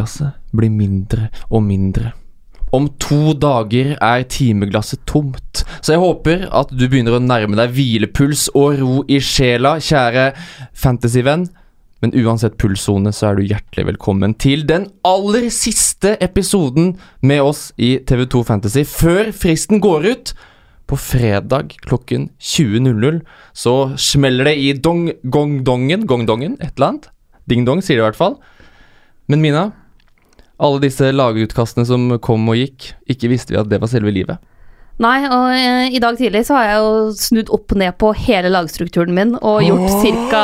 timeglasset blir mindre og mindre. Om to dager er timeglasset tomt, så jeg håper at du begynner å nærme deg hvilepuls og ro i sjela, kjære fantasyvenn. Men uansett pulssone, så er du hjertelig velkommen til den aller siste episoden med oss i TV2 Fantasy før fristen går ut. På fredag klokken 20.00 så smeller det i dong-gong-dongen, gong-dongen, et eller annet. Ding-dong, sier det i hvert fall. Men Mina, alle disse lagutkastene som kom og gikk, ikke visste vi at det var selve livet. Nei, og eh, i dag tidlig så har jeg jo snudd opp ned på hele lagstrukturen min og gjort ca.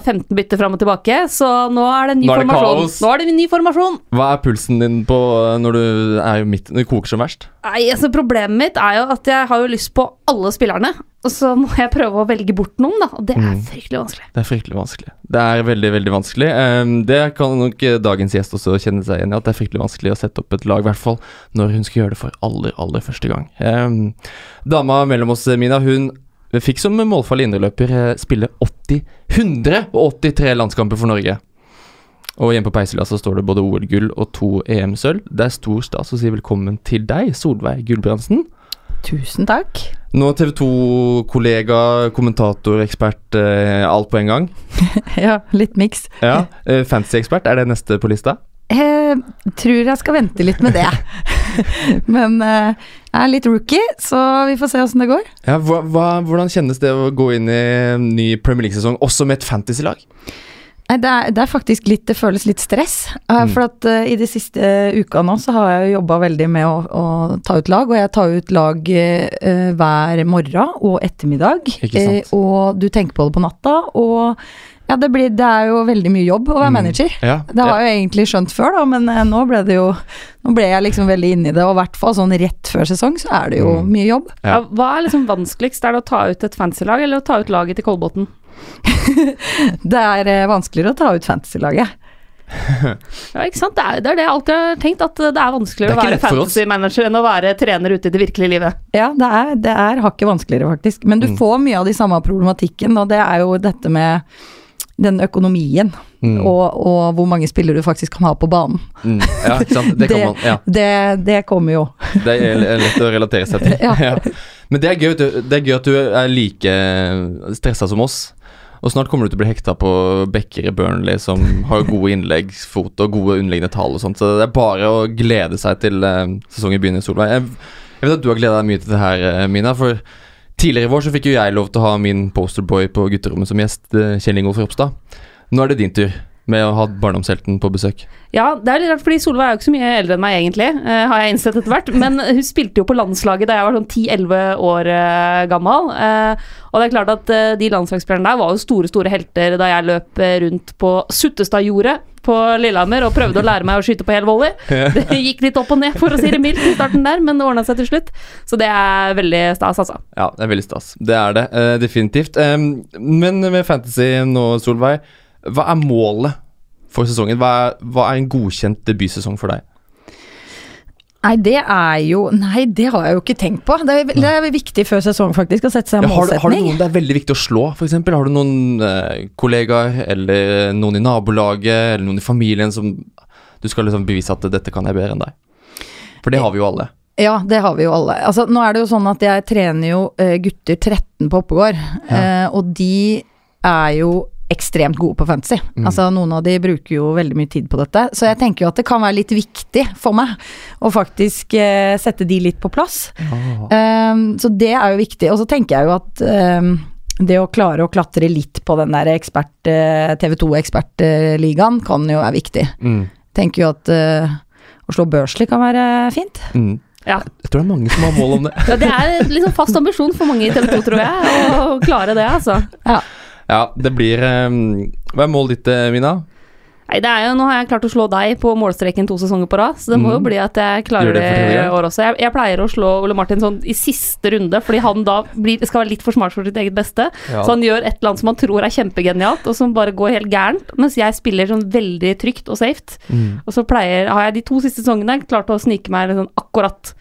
15 bytter fram og tilbake, så nå er det ny Nå er det formasjon. kaos. Nå er det ny formasjon! Hva er pulsen din på eh, når du er midt Når det koker som verst? Nei, altså Problemet mitt er jo at jeg har jo lyst på alle spillerne, og så må jeg prøve å velge bort noen, da, og det er Mm. fryktelig vanskelig. Det er fryktelig vanskelig. Det er veldig, veldig vanskelig. Ehm, det kan nok eh, dagens gjest også kjenne seg igjen i, at det er fryktelig vanskelig å sette opp et lag, i hvert fall når hun skal gjøre det for aller, aller første gang. Ehm, dama mellom oss, Mina, hun fikk som målfarlig indreløper eh, spille 80 183 landskamper for Norge. Og hjemme på Peisela så står det både OL-gull og to EM-sølv. Det er stor stas å si velkommen til deg, Solveig Gulbrandsen. Tusen takk. Nå TV 2-kollega, kommentator, ekspert, eh, alt på en gang. Ja, litt miks. Ja, eh, Fantasy-ekspert, er det neste på lista? Jeg tror jeg skal vente litt med det. Men eh, jeg er litt rookie, så vi får se åssen det går. Ja, hva, hva, hvordan kjennes det å gå inn i en ny Premier League-sesong, også med et fantasy-lag? Nei, det er, det er faktisk litt Det føles litt stress. Eh, Mm. For at uh, i de siste uka nå så har jeg jo jobba veldig med å, å ta ut lag, og jeg tar ut lag uh, hver morgen og ettermiddag. Ikke sant. Og du tenker på det på natta, og ja, det, blir, det er jo veldig mye jobb å være Mm. manager. Ja, Det har jeg jo egentlig skjønt før, da, men nå ble det jo Nå ble jeg liksom veldig inne i det, og i hvert fall sånn rett før sesong så er det jo Mm. mye jobb. Ja. Ja, hva er liksom vanskeligst? Er det å ta ut et fancy-lag, eller å ta ut laget til Kolbotn? Det er eh, vanskeligere å ta ut fantasy-laget. Ja, ikke sant? Det er, det er det jeg alltid har tenkt, at det er vanskeligere Det er å være fantasy-manager enn å være trener ute i det virkelige livet. Ja, det er, det er hakket vanskeligere, faktisk. Men du Mm. får mye av de samme problematikken, og det er jo dette med den økonomien, Mm. og, og hvor mange spillere du faktisk kan ha på banen. Mm. ja ikke sant. Det kan man Ja. Det, det kommer jo. Det er lett å relatere seg til. Ja. Men det er, gøy, det er gøy at du er like stressa som oss. Og snart kommer du til å bli hekta på backer i Burnley som har gode innleggsfot og gode underliggende tall og sånt, så det er bare å glede seg til eh, sesongen begynner, Solveig. Jeg, jeg vet at du har gleda deg mye til det her, eh, Mina. For tidligere i vår så fikk jo jeg lov til å ha min posterboy på gutterommet som gjest, eh, Kjell Ingolf Ropstad. Nå er det din tur med å ha barndomshelten på besøk. Ja, det er litt rart, fordi Solveig er jo ikke så mye eldre enn meg, egentlig, uh, har jeg innsett etter hvert. Men hun spilte jo på landslaget da jeg var sånn 10-11 år uh, gammel. Uh, og det er klart at de landslagsspillerne der var jo store, store helter da jeg løp rundt på Suttestadjordet på Lillehammer og prøvde å lære meg å skyte på hel volley. Det gikk litt opp og ned, for å si det mildt, i starten der, men det ordna seg til slutt. Så det er veldig stas, altså. Ja, det er veldig stas. Det er det, definitivt. Um, men med fantasy nå, Solveig, hva er målet for sesongen? Hva er, hva er en godkjent debutsesong for deg? Nei, det er jo Nei, det har jeg jo ikke tenkt på. Det er, det er viktig før sesong, faktisk, å sette seg en Ja, har, du- har du noen det er veldig viktig å slå, f.eks.? Har du noen eh, kollegaer eller noen i nabolaget eller noen i familien som du skal liksom bevise at dette kan jeg bedre enn deg? For det har vi jo alle. Ja, det har vi jo alle. Altså, nå er det jo sånn at jeg trener jo eh, gutter 13 på Oppegård, eh, og de er jo ekstremt gode på fantasy. Mm. Altså, noen av de bruker jo veldig mye tid på dette, så jeg tenker jo at det kan være litt viktig for meg å faktisk eh, sette de litt på plass. Um, så det er jo viktig. Og så tenker jeg jo at um, det å klare å klatre litt på den der ekspert, eh, TV 2-ekspertligaen kan jo være viktig. Mm. Tenker jo at eh, å slå Børsli kan være fint. Mm. Ja. Jeg tror det er mange som har mål om det. Ja, det er liksom fast ambisjon for mange i TV 2, tror jeg, å klare det, altså. Ja. Ja, det blir em, Hva er målet ditt, eh, Mina? Nei, det er jo, Nå har jeg klart å slå deg på målstreken to sesonger på rad, så det må jo Mhm. bli at jeg klarer det i år også. Jeg, jeg pleier å slå Ole Martin sånn i siste runde, fordi han da blir, skal være litt for smart for sitt eget beste. Ja. Så han gjør et eller annet som han tror er kjempegenialt, og som bare går helt gærent. Mens jeg spiller sånn veldig trygt og safe. Mm. Og så pleier, har jeg de to siste sesongene klart å snike meg sånn akkurat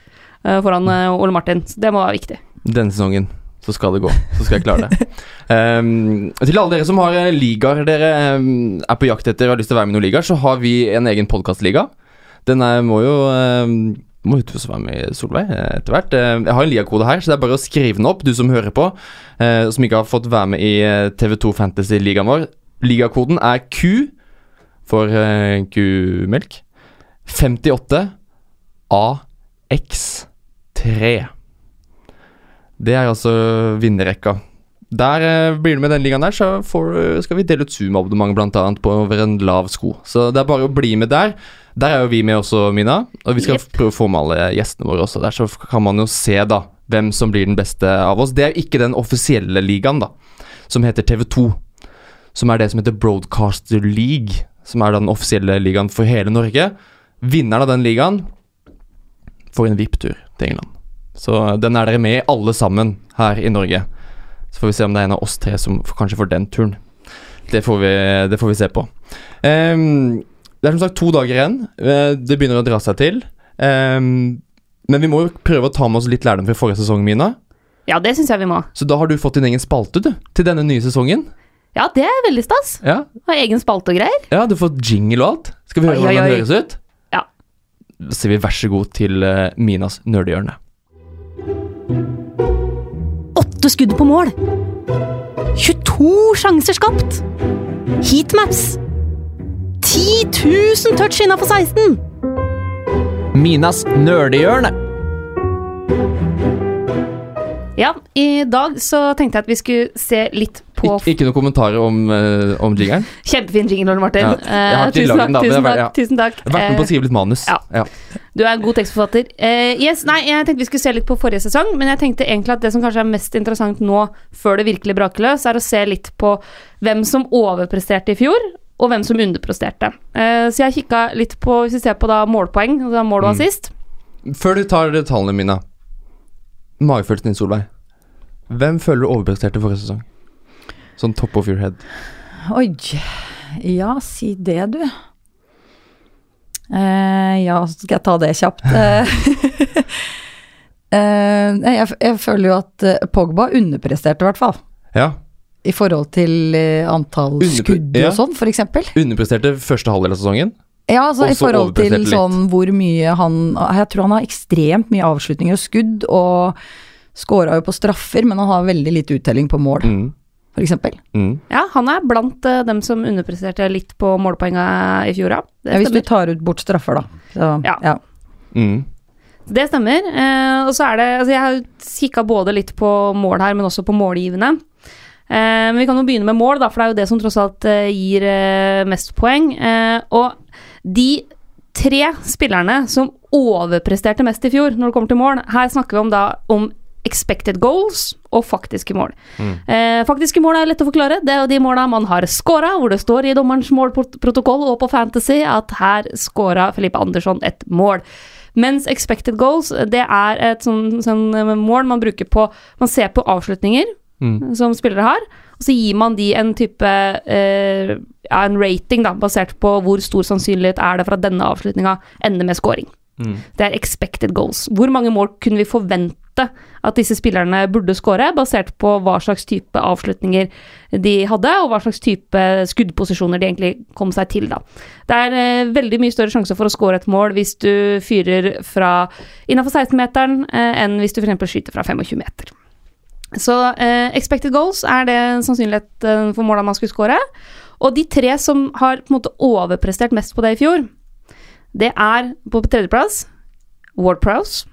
uh, foran uh, Ole Martin. Så det må være viktig. Denne sesongen så skal det gå. Så skal jeg klare det. Um, til alle dere som har eh, ligaer dere ehm, er på jakt etter og har lyst til å være med i noen ligaer, så har vi en egen podkastliga. Den er, må jo um, må jo også være med i Solveig eh, etter hvert. Jeg har en liakode her, så det er bare å skrive den opp, du som hører på, uh, som ikke har fått være med i eh, TV2 Fantasy-ligaen vår. Ligakoden er Q for uh, kumelk. 58 AX3. Det er altså vinnerrekka. Der eh, blir du med den ligaen der, så får, skal vi dele ut Zoom-abonnement annet på over en lav sko. Så det er bare å bli med der. Der er jo vi med også, Mina. Og vi skal yep. prøve å få med alle gjestene våre også. Der så kan man jo se da hvem som blir den beste av oss. Det er jo ikke den offisielle ligaen, da, som heter TV2. Som er det som heter Broadcaster League, som er da den offisielle ligaen for hele Norge. Vinneren av den ligaen får en VIP-tur til England. Så den er dere med i alle sammen her i Norge. Så får vi se om det er en av oss tre som kanskje får den turen. Det får vi, det får vi se på. Um, det er som sagt to dager igjen. Eh, det begynner å dra seg til. Um, men vi må jo prøve å ta med oss litt lærdom fra forrige sesong, Mina. Ja, det synes jeg vi må. Så da har du fått din egen spalte, du, til denne nye sesongen. Ja, det er veldig stas. Ja, Har egen spalte og greier. ja du fått jingle og alt. Skal vi høre Oi, hvordan den høres ut? Ja. Da sier vi vær så god til eh, Minas nerdehjørne. Åtte skudd på mål. 22 sjanser skapt. Heatmaps. 10 000 touch innafor 16. Minas nerdehjørne. Ja, i dag så tenkte jeg at vi skulle se litt på Ik ikke noen kommentarer om, uh, om jingeren? Kjempefin jingle, Ole Martin. Ja, jeg har Eh, ikke tusen takk, da, tusen takk. ja. Tusen takk. Vært med på å Eh, skrive litt manus. ja. Du er en god tekstforfatter. Uh, yes, nei, jeg tenkte vi skulle se litt på forrige sesong, men jeg tenkte egentlig at det som kanskje er mest interessant nå, før det virkelig braker løs, er å se litt på hvem som overpresterte i fjor, og hvem som underpresterte. Uh, så jeg kikka litt på, hvis vi ser på da målpoeng, da mål og Mm. Før du tar tallene mine, magefølelsen din, Solveig. Hvem føler du overpresterte forrige sesong? Sånn top of your head. Oi. Ja, si det, du. Eh, ja, så skal jeg ta det kjapt. Eh, jeg, jeg føler jo at Pogba underpresterte, i hvert fall. Ja. I forhold til antall Underpre- skudd ja. og sånn, eksempel. Underpresterte første halvdel av sesongen. Ja, altså i forhold til litt. sånn hvor mye han Jeg tror han har ekstremt mye avslutninger og skudd, og skåra jo på straffer, men han har veldig lite uttelling på mål, Mm. Eksempel. Mm. Ja, han er blant uh, dem som underpresterte litt på målpoenga i fjor, ja. Ja, hvis du tar ut bort straffer, da. Så, Ja. ja. Mm. Det stemmer. Uh, og så er det Altså, jeg har kikka både litt på mål her, men også på målgivende. Uh, men vi kan jo begynne med mål, da, for det er jo det som tross alt gir mest poeng. Eh, og de tre spillerne som overpresterte mest i fjor når det kommer til mål, her snakker vi om da om expected goals og faktiske mål. Eh, faktiske mål er lett å forklare. Det er jo de måla man har scora, hvor det står i dommerens målprotokoll og på Fantasy at her scora Felipe Andersson et mål. Mens expected goals, det er et sånn, sånn mål man bruker på Man ser på avslutninger Mm. som spillere har, og så gir man de en type eh, ja, en rating da, basert på hvor stor sannsynlighet er det for at denne avslutninga ender med scoring. Mm. Det er expected goals. Hvor mange mål kunne vi forvente at disse spillerne burde skåre, basert på hva slags type avslutninger de hadde, og hva slags type skuddposisjoner de egentlig kom seg til, da. Det er eh, veldig mye større sjanse for å skåre et mål hvis du fyrer fra innafor 16-meteren, eh, enn hvis du f.eks. skyter fra 25 meter. Så eh, expected goals er det sannsynlighet eh, for måla man skulle skåre. Og de tre som har på en måte overprestert mest på det i fjor, det er på tredjeplass Ward Prowse.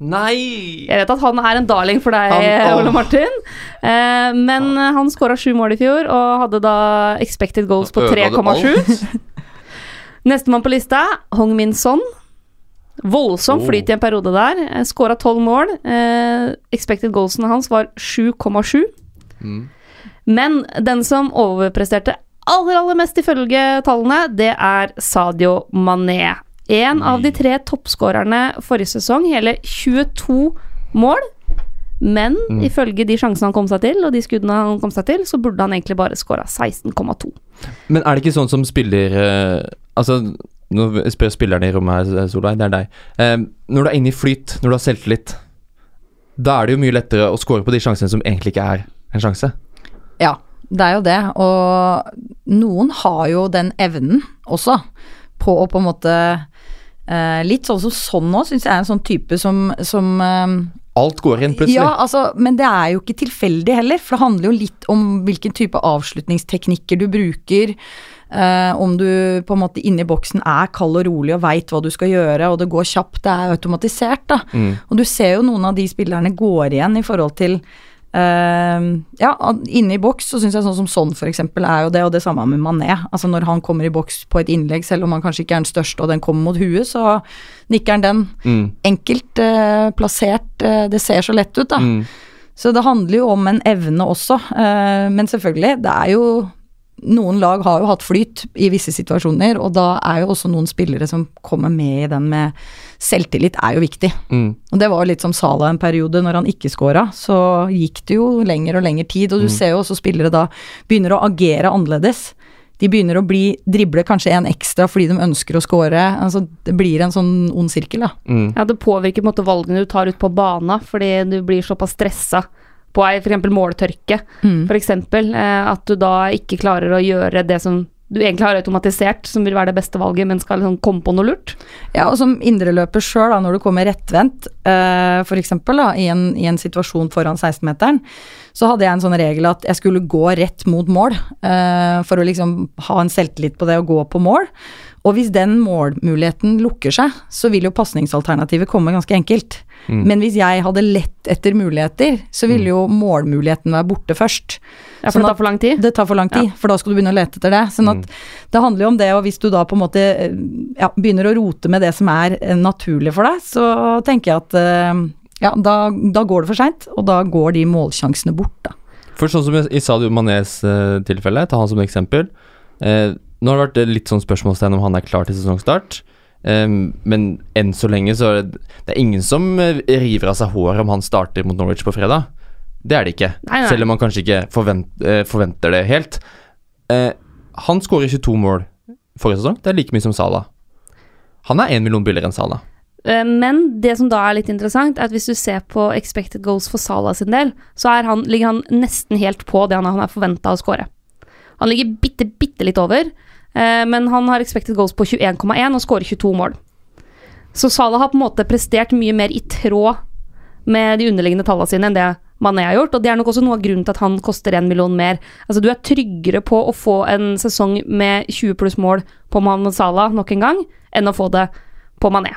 Nei! Jeg vet at han er en darling for deg, Han- Ole Martin. Eh, men eh, han skåra sju mål i fjor og hadde da expected goals på 3,7. alt? Nestemann på lista, Hong Min Son. Voldsom Oh. flyt i en periode der. Skåra tolv mål. Eh, expected goalsene hans var 7,7. Mm. Men den som overpresterte aller, aller mest ifølge tallene, det er Sadio Mané. En av de tre toppskårerne forrige sesong, hele 22 mål. Men Mm. ifølge de sjansene han kom seg til, og de skuddene han kom seg til, så burde han egentlig bare skåra 16,2. Men er det ikke sånn som spiller eh, Altså, nå spør spillerne i rommet her, Solveig, det er deg. Eh, når du er inne i flyt, når du har selvtillit Da er det jo mye lettere å score på de sjansene som egentlig ikke er en sjanse. Ja, det er jo det. Og noen har jo den evnen også, på å på en måte eh, Litt sånn som sånn nå, syns jeg er en sånn type som, som uh, Alt går inn plutselig. Ja, altså, men det er jo ikke tilfeldig heller, for det handler jo litt om hvilken type avslutningsteknikker du bruker. Uh, om du på en måte inni boksen er kald og rolig og veit hva du skal gjøre, og det går kjapt, det er automatisert, da. Mm. Og du ser jo noen av de spillerne går igjen i forhold til eh, Ja, inne i boks så syns jeg sånn som sånn for eksempel er jo det, og det samme med Mané. Altså når han kommer i boks på et innlegg, selv om han kanskje ikke er den største og den kommer mot huet, så nikker han den Mm. enkelt uh, plassert. uh, det ser så lett ut, da. Mm. Så det handler jo om en evne også. eh, men selvfølgelig, det er jo Noen lag har jo hatt flyt i visse situasjoner, og da er jo også noen spillere som kommer med i den med selvtillit, er jo viktig. Mm. Og det var litt som Sala en periode, når han ikke scora, så gikk det jo lenger og lenger tid, og du ser jo også spillere da begynner å agere annerledes. De begynner å bli drible kanskje en ekstra fordi de ønsker å score. Altså, det blir en sånn ond sirkel, da. Mm. Ja, det påvirker på en måte valgene du tar ut på bana, fordi du blir såpass stressa på ei f.eks. måltørke, Mm. eksempel, eh, at du da ikke klarer å gjøre det som du egentlig har automatisert, som vil være det beste valget, men skal liksom komme på noe lurt. Ja, og som indreløper sjøl, når du kommer rettvendt, uh, f.eks. I, i en situasjon foran 16-meteren, så hadde jeg en sånn regel at jeg skulle gå rett mot mål, uh, for å liksom ha en selvtillit på det å gå på mål. Og hvis den målmuligheten lukker seg, så vil jo pasningsalternativet komme ganske enkelt. Mm. Men hvis jeg hadde lett etter muligheter, så ville jo målmuligheten være borte først. Ja, for Sånn det tar for lang tid. Det tar for lang tid, for da skal du begynne å lete etter det. Sånn at det handler jo om det, og hvis du da på en måte eh, ja, begynner å rote med det som er eh, naturlig for deg, så tenker jeg at eh, ja, da, da går det for seint, og da går de målsjansene bort, da. For sånn som i Sadio Manés tilfelle, ta han som eksempel. Eh, nå har det vært litt sånn spørsmålstegn om han er klar til sesongstart. Eh, men enn så lenge så er det, det er ingen som eh, river av seg håret om han starter mot Norwich på fredag. Det er det ikke. Nei, nei. Selv om man kanskje ikke forvent, eh, forventer det helt. Eh, han skårer 22 mål forrige sesong. Det er like mye som Salah. Han er én million billigere enn Salah. Men det som da er litt interessant, er at hvis du ser på expected goals for Salah sin del, så er han, ligger han nesten helt på det han, er forventa å skåre. Han ligger bitte, bitte litt over, men han har expected goals på 21,1 og skårer 22 mål. Så Salah har på en måte prestert mye mer i tråd med de underliggende tallene sine enn det Mané har gjort, og det er nok også noe av grunnen til at han koster en million mer. Altså Du er tryggere på å få en sesong med 20 pluss mål på Mohammed Salah nok en gang, enn å få det på Mané.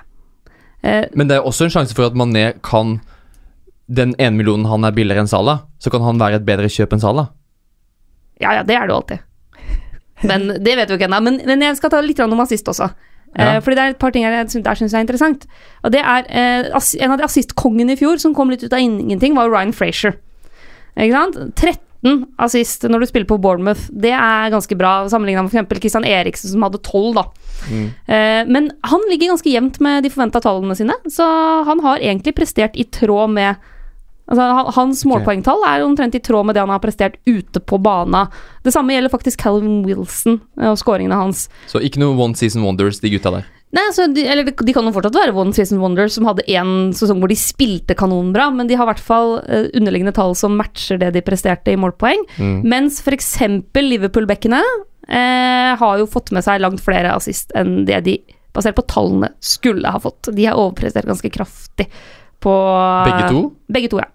Eh, Men det er også en sjanse for at Mané kan Den ene millionen han er billigere enn Salah, så kan han være et bedre kjøp enn Salah. Ja, ja, det er det jo alltid. Men det vet vi ikke ennå. Men, men jeg skal ta litt om assist også. Ja. Eh, fordi det er et par ting jeg syns- der syns er interessant. Og det er eh, En av de assistkongene i fjor som kom litt ut av ingenting, var Ryan Frazier. Ikke sant? 13 assist når du spiller på Bournemouth. Det er ganske bra, sammenligna med f.eks. Kristian Eriksen, som hadde 12, da. Eh, men han ligger ganske jevnt med de forventa tallene sine, så han har egentlig prestert i tråd med Altså, hans målpoengtall er omtrent i tråd med det han har prestert ute på bana. Det samme gjelder faktisk Calvin Wilson og scoringene hans. Så ikke noe one season wonders, de gutta der. Nei, altså, de, eller de, de kan jo fortsatt være One Season Wonders som hadde én sesong hvor de spilte kanonbra, men de har i hvert fall eh, underliggende tall som matcher det de presterte i målpoeng. Mm. Mens f.eks. Liverpool-bekkene eh, har jo fått med seg langt flere assist enn det de, basert på tallene, skulle ha fått. De har overprestert ganske kraftig på Begge to? Begge to, ja.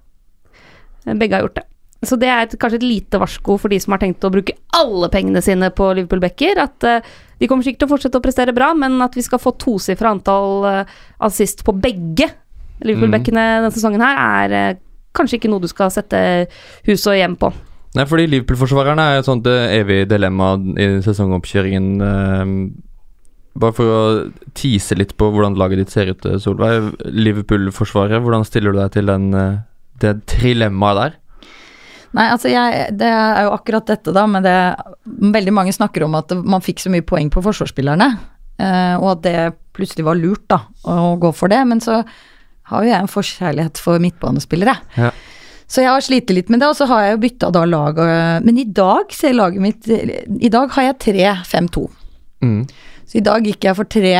Begge har gjort det. Så det er et, kanskje et lite varsko for de som har tenkt å bruke alle pengene sine på Liverpool Becker. At uh, de kommer sikkert til å fortsette å prestere bra, men at vi skal få tosifra antall uh, assist på begge Liverpool-backene denne sesongen her, er uh, kanskje ikke noe du skal sette hus og hjem på. Nei, fordi Liverpool-forsvarerne er et sånt evig dilemma i sesongoppkjøringen. Bare for å tease litt på hvordan laget ditt ser ut, eh, Solveig. Liverpool-forsvaret, hvordan stiller du deg til den, eh, det trilemmaet der? Nei, altså jeg, det er jo akkurat dette, da, med det Veldig mange snakker om at man fikk så mye poeng på forsvarsspillerne, eh, og at det plutselig var lurt, da, å gå for det. Men så har jo jeg en forkjærlighet for midtbanespillere. Ja. Så jeg har slitt litt med det, og så har jeg jo bytta da lag. Men i dag ser laget mitt I dag har jeg 3-5-2. Mm. Så i dag gikk jeg for tre,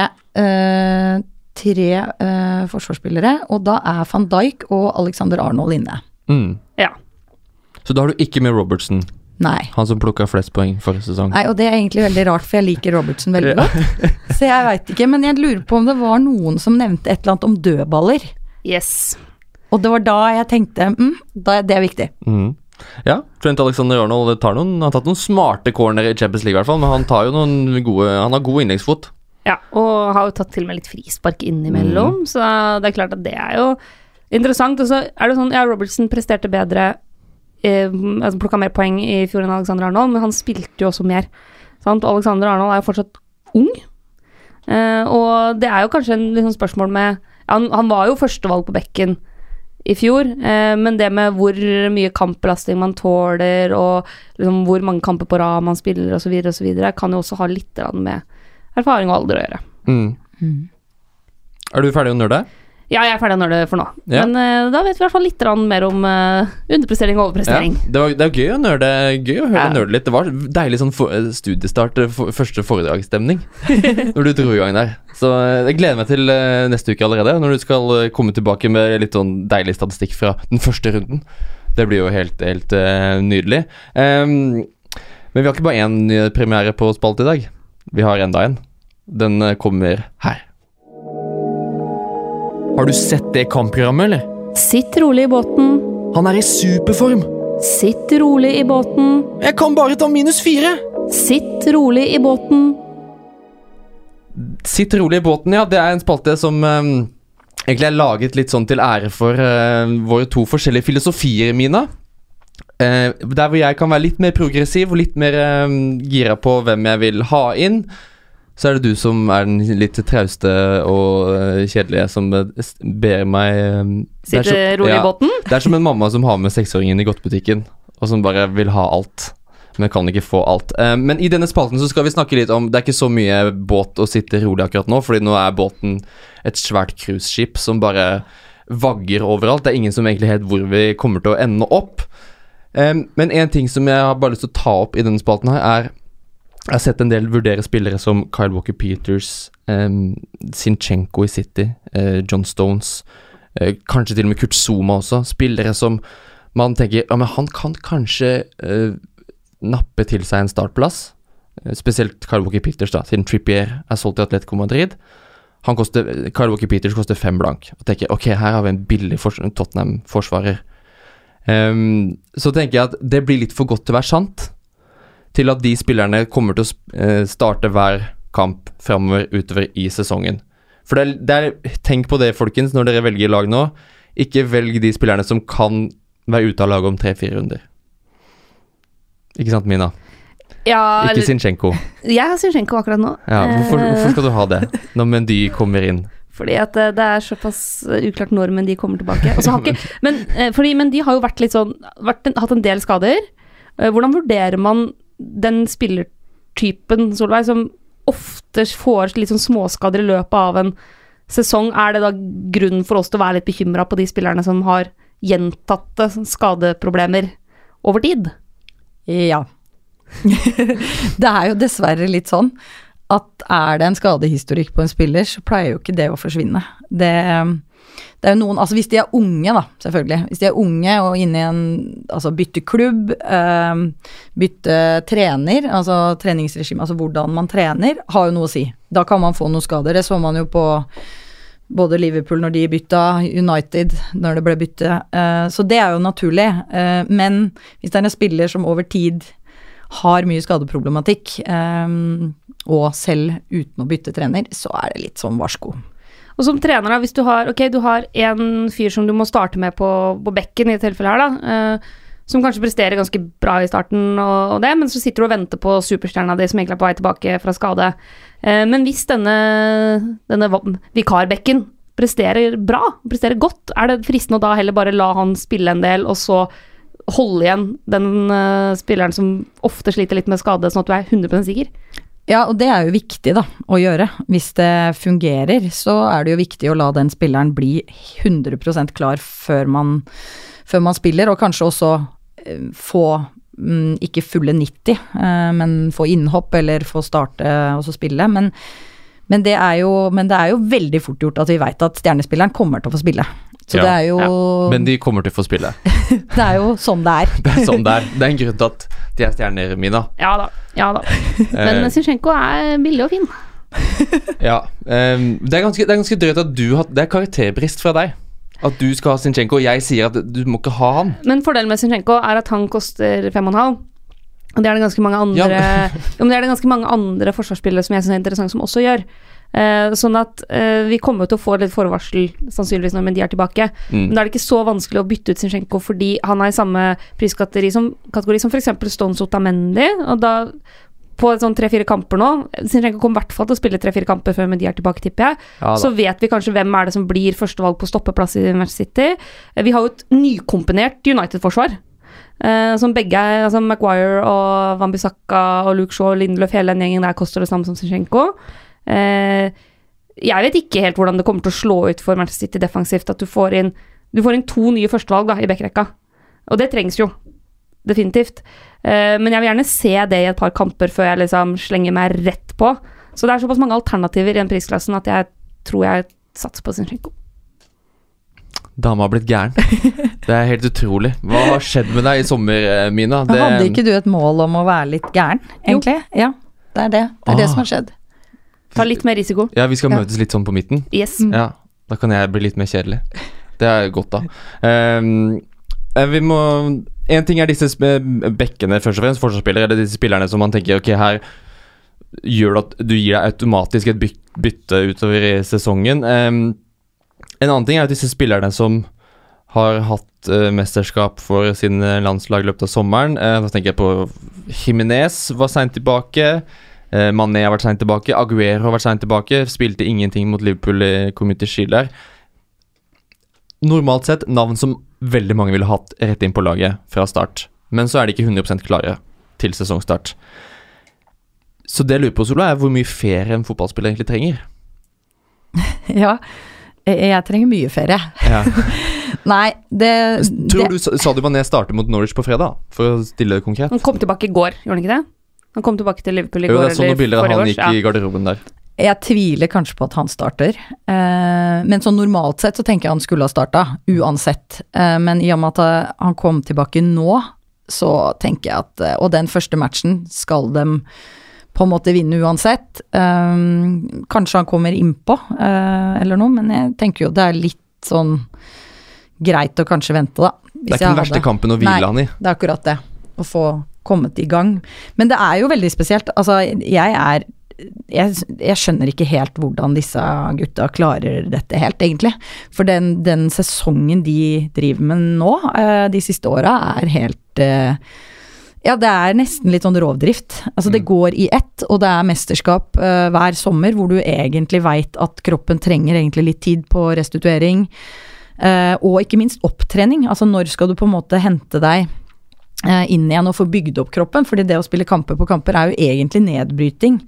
eh, tre eh, forsvarsspillere, og da er van Dijk og Alexander Arnold inne. Mm. Ja. Så da har du ikke med Robertson, Nei. han som plukka flest poeng forrige sesong. Nei, og det er egentlig veldig rart, for jeg liker Robertson veldig Ja. godt. Så jeg veit ikke, men jeg lurer på om det var noen som nevnte et eller annet om dødballer. Yes. Og det var da jeg tenkte mm, da, det er viktig. Mhm. Ja, Trent Alexander Arnold tar noen, han har tatt noen smarte corner i Champions League, i hvert fall, men han tar jo noen gode Han har god innleggsfot. Ja, og har jo tatt til og med litt frispark innimellom, så det er klart at det er jo interessant. Og så er det sånn, ja, Robertson presterte bedre, eh, altså plukka mer poeng i fjor enn Alexander Arnold, men han spilte jo også mer. Sant? Alexander Arnold er jo fortsatt ung, eh, og det er jo kanskje en liksom spørsmål med han, han var jo førstevalg på bekken i fjor, eh, men det med hvor mye kampbelastning man tåler, og liksom hvor mange kamper på rad man spiller osv., osv., kan jo også ha litt med erfaring og alder å gjøre. Mm. Er du ferdig å nerde? Ja, jeg er ferdig når det for nå. Ja. Men uh, da vet vi i hvert fall litt mer om uh, underprestering og overprestering. det, var, det er gøy å nerde Gøy å høre Ja. nerde litt. Det var deilig sånn for, studiestart, eh, for, første foredragsstemning når du dro i gang der. Så jeg gleder meg til uh, neste uke allerede, når du skal komme tilbake med litt sånn deilig statistikk fra den første runden. Det blir jo helt, helt nydelig. Um, men vi har ikke bare én premiere på spalte i dag. Vi har enda en. Den kommer her. Har du sett det kampprogrammet, eller? Sitt rolig i båten. Han er i superform! Sitt rolig i båten. Jeg kan bare ta minus fire! Sitt rolig i båten. Sitt rolig i båten, ja. Det er en spalte som um, egentlig er laget litt sånn til ære for uh, våre to forskjellige filosofier, Mina. Uh, der hvor jeg kan være litt mer progressiv og litt mer um, gira på hvem jeg vil ha inn, så er det du som er den litt trauste og eh, kjedelige som eh, ber meg eh, Sitte rolig i båten. Det er som en mamma som har med seksåringen i godtebutikken, og som bare vil ha alt. Men kan ikke få alt. Men i denne spalten så skal vi snakke litt om Det er ikke så mye båt å sitte rolig akkurat nå, fordi nå er båten et svært cruiseskip som bare vagger overalt. Det er ingen som egentlig vet hvor vi kommer til å ende opp. Men en ting som jeg har bare lyst til å ta opp i denne spalten her, er Jeg har sett en del vurdere spillere som Kyle Walker Peters, eh, Sinchenko i City, eh, John Stones, eh, kanskje til og med Kurt Zuma også. Spillere som man tenker Ja, men han kan kanskje eh, nappe til seg en startplass. Eh, Spesielt Kyle Walker Peters, da, siden Trippier er solgt til Atletico Madrid. Han koster, Kyle Walker Peters koster fem blank. Og tenker ok, her har vi en billig fors Tottenham-forsvarer. Um, så tenker jeg at det blir litt for godt til å være sant. Til at de spillerne kommer til å eh, starte hver kamp framover utover i sesongen. For det er, det er, Tenk på det, folkens, når dere velger lag nå. Ikke velg de spillerne som kan være ute av laget om tre-fire runder. Ikke sant, Mina? Ja, Ikke Sinchenko. jeg har Zinchenko akkurat nå. Ja, hvorfor, Eh, hvorfor skal du ha det når Mendy kommer inn? Fordi at eh, det er såpass uklart når Mendy kommer tilbake. Har ikke, men, fordi, men de har jo vært litt sånn vært en, Hatt en del skader. Hvordan vurderer man den spillertypen, Solveig, som ofte får litt sånn småskader i løpet av en sesong? Er det da grunn for oss til å være litt bekymra på de spillerne som har gjentatte skadeproblemer over tid? Ja. det er jo dessverre litt sånn at er det en skadehistorikk på en spiller, så pleier jo ikke det å forsvinne. Det, det er jo noen Altså hvis de er unge, da, selvfølgelig. Hvis de er unge og inne i en Altså bytte klubb, øh, bytte trener, altså treningsregime, altså hvordan man trener, har jo noe å si. Da kan man få noen skader. Det så man jo på både Liverpool når de bytta, United når det ble bytte. Uh, så det er jo naturlig. Uh, men hvis det er en spiller som over tid har mye skadeproblematikk, eh, og selv uten å bytte trener, så er det litt sånn varsko. Og som trener, da, hvis du har Ok, du har en fyr som du må starte med på, på bekken, i dette tilfellet her, da. eh, som kanskje presterer ganske bra i starten, og, og det, men så sitter du og venter på superstjerna di som egentlig er på vei tilbake fra skade. Eh, men hvis denne, denne vikarbekken presterer bra, presterer godt, er det fristende å da heller bare la han spille en del, og så holde igjen den uh, spilleren som ofte sliter litt med skade, sånn at du er 100 sikker? Ja, og det er jo viktig da, å gjøre. Hvis det fungerer, så er det jo viktig å la den spilleren bli 100% klar før man, før man spiller, og kanskje også eh, få mm, ikke fulle 90, eh, men få innhopp eller få starte og så spille. Men, Men det, jo, men det er jo veldig fort gjort at vi veit at stjernespilleren kommer til å få spille. Så Ja. det er jo Men de kommer til å få spille. Det er jo sånn det er. Det er sånn det er. Det er en grunn til at de er stjerner, Mina. Ja da. ja da. Men Eh, er billig og fin. ja. Um, det, er ganske, det er ganske drøyt at du har Det er karakterbrist fra deg. At du skal ha Zinchenko, og jeg sier at du må ikke ha han. Men fordelen med Zinchenko er at han koster fem og en halv. Og det er det ganske mange andre Ja, Jo, men det er det ganske mange andre forsvarsspillere som jeg syns er interessant, som også gjør. Eh, sånn at eh, vi kommer til å få litt forvarsel sannsynligvis når de er tilbake. Mm. Men da er det ikke så vanskelig å bytte ut Zinchenko fordi han er i samme priskategori som, kategori som f.eks. Stones Otamendi. Og da på sånn tre-fire kamper nå Zinchenko kommer i hvert fall til å spille tre-fire kamper før Mendy er tilbake, tipper jeg. Ja, så vet vi kanskje hvem er det som blir førstevalg på stoppeplass i Manchester City. Eh, Vi har jo et nykomponert United-forsvar. eh, som begge altså Maguire og Wambisaka og Luke Shaw og Lindløf, hele den gjengen der koster det samme som Zinchenko. Eh, jeg vet ikke helt hvordan det kommer til å slå ut for Manchester City defensivt at du får inn, du får inn to nye førstevalg da, i backrekka. Og det trengs jo. Definitivt. Eh, men jeg vil gjerne se det i et par kamper før jeg liksom slenger meg rett på. Så det er såpass mange alternativer i den prisklassen at jeg tror jeg satser på Zinchenko. Dama har blitt gæren. Det er helt utrolig. Hva har skjedd med deg i sommer, eh, Mina? Det... Hadde ikke du et mål om å være litt gæren, egentlig? Ja, det er det. Det er det Ah. som har skjedd. Ta litt mer risiko. Ja, vi skal Ja. møtes litt sånn på midten. Yes. Mm. Ja, da kan jeg bli litt mer kjedelig. Det er godt, da. Ehm, eh, vi må En ting er disse bekkene, først og fremst, forsvarsspillere, eller disse spillerne som man tenker ok, her gjør det at du gir deg automatisk et bytte utover i sesongen. Um, en annen ting er at disse spillerne som har hatt uh, mesterskap for sine landslag i løpet av sommeren. Uh, da tenker jeg på Jimenez var seint tilbake. Eh, Mané har vært seint tilbake. Aguero har vært seint tilbake. Spilte ingenting mot Liverpool i Community Shield der. Normalt sett navn som veldig mange ville hatt rett inn på laget fra start. Men så er de ikke 100 klare til sesongstart. Så det jeg lurer på, Sola, er hvor mye ferie en fotballspiller egentlig trenger. Ja. Jeg trenger mye ferie. Ja. Nei, det, Tror det du Sadio Mané starter mot Norwich på fredag, for å stille det konkret? Han kom tilbake i går, gjorde han ikke det? Han kom tilbake til Liverpool i Jo, går jeg sånne bilder han års, gikk i garderoben der. Jeg tviler kanskje på at han starter. Eh, men sånn normalt sett så tenker jeg han skulle ha starta, uansett. Eh, men i og med at eh, han kom tilbake nå, så tenker jeg at Og den første matchen skal de på en måte vinne uansett. Eh, kanskje han kommer innpå, eh, eller noe, men jeg tenker jo det er litt sånn greit å kanskje vente, da. Det er ikke den verste kampen å hvile Nei. han i. Det er akkurat det. Å få kommet i gang. Men det er jo veldig spesielt. Altså, jeg er jeg, jeg skjønner ikke helt hvordan disse gutta klarer dette helt, egentlig. For den, den sesongen de driver med nå, eh, de siste åra, er helt eh, ja, det er nesten litt sånn rovdrift. Altså Det Mm. går i ett, og det er mesterskap eh, hver sommer hvor du egentlig veit at kroppen trenger egentlig litt tid på restituering. og ikke minst opptrening. Altså når skal du på en måte hente deg inn igjen og få bygd opp kroppen? Fordi det å spille kamper på kamper er jo egentlig nedbryting.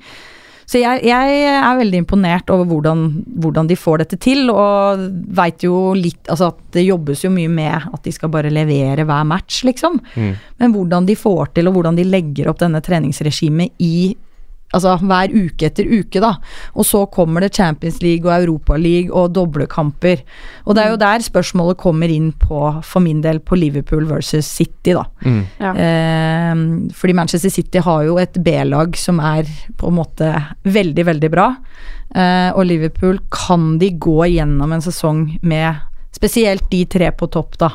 Så jeg, jeg er veldig imponert over hvordan, hvordan de får dette til, og veit jo litt Altså at det jobbes jo mye med at de skal bare levere hver match, liksom. Mm. Men hvordan de får til, og hvordan de legger opp denne treningsregimet i Altså hver uke etter uke, da. Og så kommer det Champions League og Europa League og doblekamper. Og det er jo der spørsmålet kommer inn på, for min del, på Liverpool versus City, da. Mm. Ja. Eh, fordi Manchester City har jo et B-lag som er på en måte veldig, veldig bra. Eh, og Liverpool kan de gå gjennom en sesong med spesielt de tre på topp, da.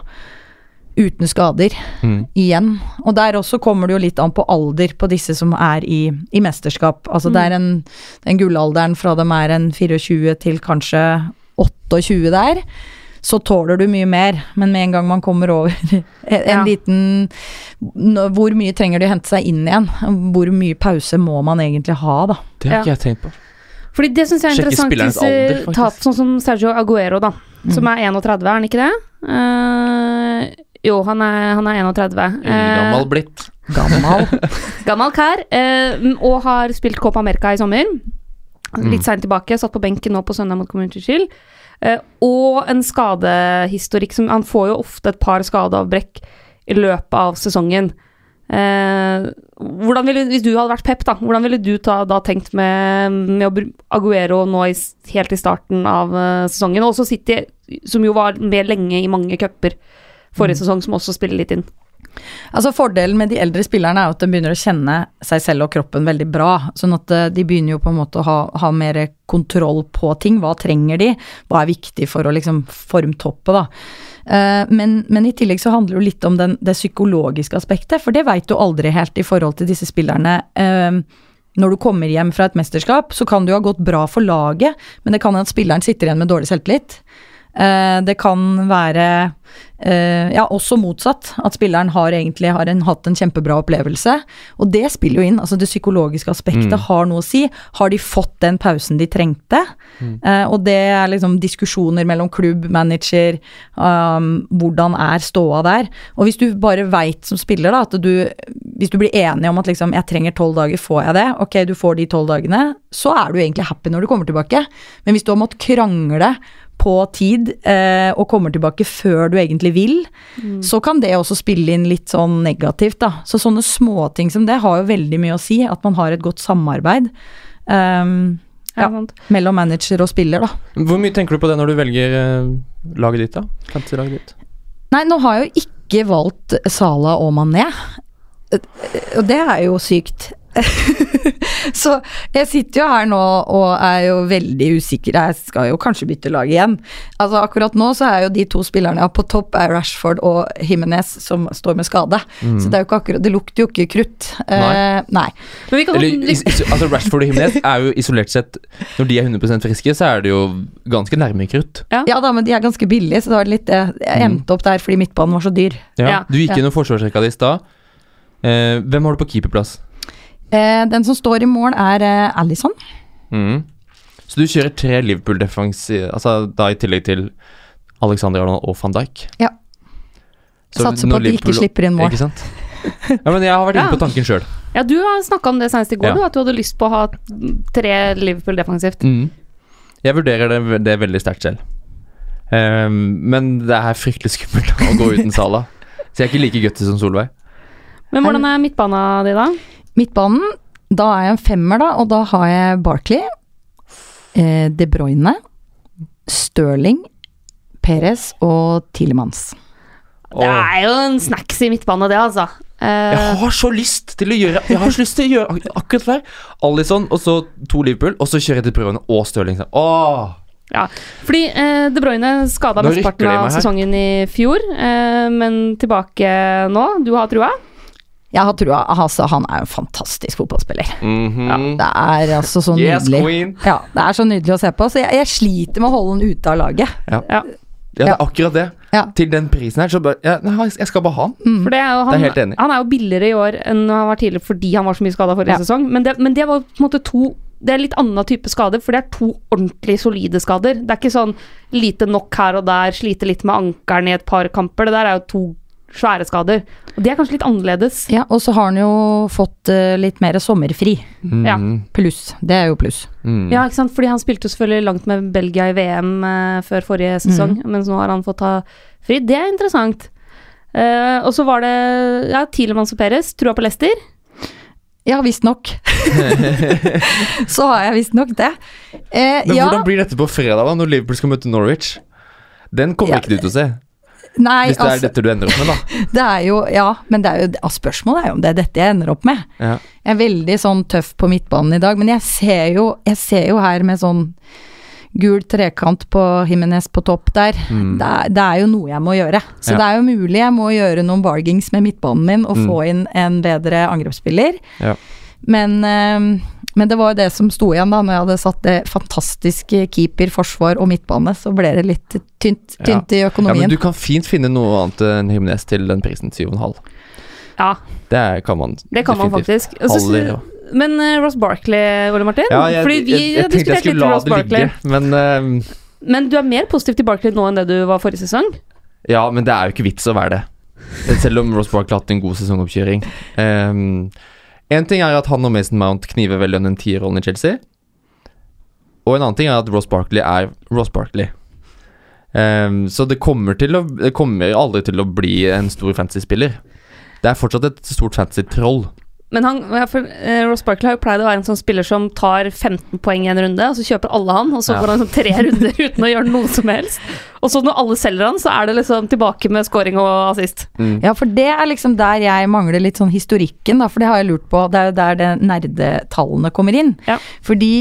Uten skader Mm. igjen. Og der også kommer det jo litt an på alder på disse som er i, i mesterskap. Altså det er en, den gullalderen fra dem er en 24 til kanskje 28 der. Så tåler du mye mer, men med en gang man kommer over en, Ja. liten Hvor mye trenger de å hente seg inn igjen? Hvor mye pause må man egentlig ha, da? Det har Ja. ikke jeg tenkt på. Fordi det syns jeg er interessant. Disse alder, tap, sånn som Sergio Aguero, da. Som er 31, er han ikke det? Eh, jo, han er, han er 31. Eh, Gammel blitt. Gammal. Gammel kar. eh, og har spilt Copa America i sommer. Mm. Litt seint tilbake, satt på benken nå på søndag mot Community Shield. Eh, og en skadehistorikk som Han får jo ofte et par skadeavbrekk i løpet av sesongen. Eh, hvordan ville, hvis du hadde vært Pep, da, hvordan ville du ta, da tenkt med, med Aguero nå i, helt i starten av eh, sesongen? Og også City, som jo var med lenge i mange cuper forrige sesong, som også spiller litt inn. Altså Fordelen med de eldre spillerne er jo at de begynner å kjenne seg selv og kroppen veldig bra. Sånn at eh, de begynner jo på en måte å ha, ha mer kontroll på ting. Hva trenger de? Hva er viktig for å liksom formtoppe, da. Eh, Men, men i tillegg så handler det jo litt om den, det psykologiske aspektet, for det veit du aldri helt i forhold til disse spillerne. Eh, Når du kommer hjem fra et mesterskap, så kan det jo ha gått bra for laget, men det kan hende at spilleren sitter igjen med dårlig selvtillit. Det kan være ja, også motsatt. At spilleren har egentlig har en, hatt en kjempebra opplevelse. Og det spiller jo inn. altså Det psykologiske aspektet Mm. har noe å si. Har de fått den pausen de trengte? Eh, og det er liksom diskusjoner mellom klubb, manager, um, hvordan er ståa der? Og hvis du bare veit som spiller, da, at du Hvis du blir enig om at liksom jeg trenger tolv dager, får jeg det? Ok, du får de tolv dagene. Så er du egentlig happy når du kommer tilbake. Men hvis du har måttet krangle på tid eh, og kommer tilbake før du egentlig vil, så kan det også spille inn litt sånn negativt, da. Så sånne småting som det har jo veldig mye å si, at man har et godt samarbeid. Um, Ja, Ja. mellom manager og spiller, da. Hvor mye tenker du på det når du velger eh, laget ditt, da? Fantasy-laget ditt? Nei, nå har jeg jo ikke valgt Sala og Mané. Og det er jo sykt. så jeg sitter jo her nå og er jo veldig usikker. Jeg skal jo kanskje bytte lag igjen. Altså Akkurat nå så er jo de to spillerne på topp, er Rashford og Jimenez som står med skade. Så det er jo ikke akkurat Det lukter jo ikke krutt. Eh, nei. Men vi kan Eller, is, is, altså Rashford og Jimenez er jo isolert sett Når de er 100 friske, så er det jo ganske nærme krutt. Ja da, men de er ganske billige, så det var litt det. Jeg endte opp der fordi midtbanen var så dyr. Ja. Ja. Du gikk Ja. gjennom forsvarsrekka di i stad. Uh, hvem har du på keeperplass? Eh, den som står i mål, er eh, Alison. Mm. Så du kjører tre Liverpool-defense, altså da i tillegg til Alexander Arnold og van Dijk? Ja. Så Satser på at de ikke slipper inn mål. Ikke sant? Ja, men jeg har vært inne på tanken sjøl. Ja, du har snakka om det senest i går, Ja. du, at du hadde lyst på å ha tre Liverpool defensivt. Mm. Jeg vurderer det, det veldig sterkt selv. Um, men det er fryktelig skummelt å gå uten Sala. Så jeg er ikke like gutty som Solveig. Men hvordan er midtbana di, da? Midtbanen, da er jeg en femmer, da, og da har jeg Barkley, eh, De Bruyne, Stirling, Perez og Tilemans. Det er jo en snacks i midtbane, det, altså. Eh, Jeg har så lyst til å gjøre Jeg har så lyst til å gjøre ak akkurat der. Alison, og så to Liverpool, og så kjører jeg til Bruyne og Stirling. Åh! ja. Fordi eh, De Bruyne skada mesteparten av sesongen i fjor, eh, men tilbake nå. Du har trua? Jeg har trua, altså han er jo en fantastisk fotballspiller. Mhm. Det er altså så Yes, nydelig. queen! Ja, det er så nydelig å se på, så jeg, jeg sliter med å holde han ute av laget. Ja. Ja, det er akkurat det. Ja. Til den prisen her, så bare ja, Jeg skal bare ha mm. For det er jo, Det er han, helt enig han er jo billigere i år enn han var tidligere fordi han var så mye skada forrige Ja. sesong. Men det, men det var på en måte to Det er litt annen type skader, for det er to ordentlig solide skader. Det er ikke sånn lite nok her og der, slite litt med ankelen i et par kamper. Det der er jo to svære skader. Og det er kanskje litt annerledes. Ja, og så har han jo fått uh, litt mer sommerfri. Ja. Mhm. Pluss. Det er jo pluss. Mm. Ja, ikke sant? Fordi han spilte selvfølgelig langt med Belgia i VM uh, før forrige sesong, mens nå har han fått ta fri. Det er interessant. Uh, og så var det ja, Tielemanns og Perez, trua på Leicester. Ja, visstnok. så har jeg visstnok det. Eh, Men ja, hvordan blir dette på fredag, da, når Liverpool skal møte Norwich? Den kommer Ja. ikke du til å se, nei, hvis det er altså, dette du ender opp med, da. det er jo Ja, men det er jo, ja, spørsmålet er jo om det er dette jeg ender opp med. Ja. Jeg er veldig sånn tøff på midtbanen i dag, men jeg ser jo, jeg ser jo her med sånn gul trekant på himmenes på topp der. Mm. Det, er, det er jo noe jeg må gjøre. Så Ja. det er jo mulig jeg må gjøre noen bargings med midtbanen min og Mm. få inn en bedre angrepsspiller. Ja. Men, eh, men det var jo det som sto igjen da, når jeg hadde satt det fantastiske keeper, forsvar og midtbane, så ble det litt tynt, Ja. i økonomien. ja, men du kan fint finne noe annet enn Himnes til den prisen 7,5. Ja, Det kan man det kan man faktisk. Men uh, Ross Barkley, Ole Martin? Ja, jeg, Fordi vi jeg, jeg, jeg tenkte jeg skulle la det ligge, men uh, Men du er mer positiv til Barkley nå enn det du var forrige sesong? Ja, men det er jo ikke vits å være det. Selv om Ross Barkley har hatt en god sesongoppkjøring. Um, en ting er at han og Mason Mount kniver veldig om den tierrollen i Chelsea. Og en annen ting er at Ross Barkley er Ross Barkley. Um, så det kommer, å, det kommer aldri til å bli en stor fantasy-spiller. Det er fortsatt et stort fantasy-troll. Men han, for, eh, Ross Barkley har jo pleid å være en sånn spiller som tar 15 poeng i en runde, og så kjøper alle han, og så Ja. får han sånn tre runder uten å gjøre noe som helst. Og så når alle selger han, så er det liksom tilbake med scoring og assist. Mm. Ja, for det er liksom der jeg mangler litt sånn historikken, da, for det har jeg lurt på. Det er jo der det nerdetallene kommer inn. Ja. Fordi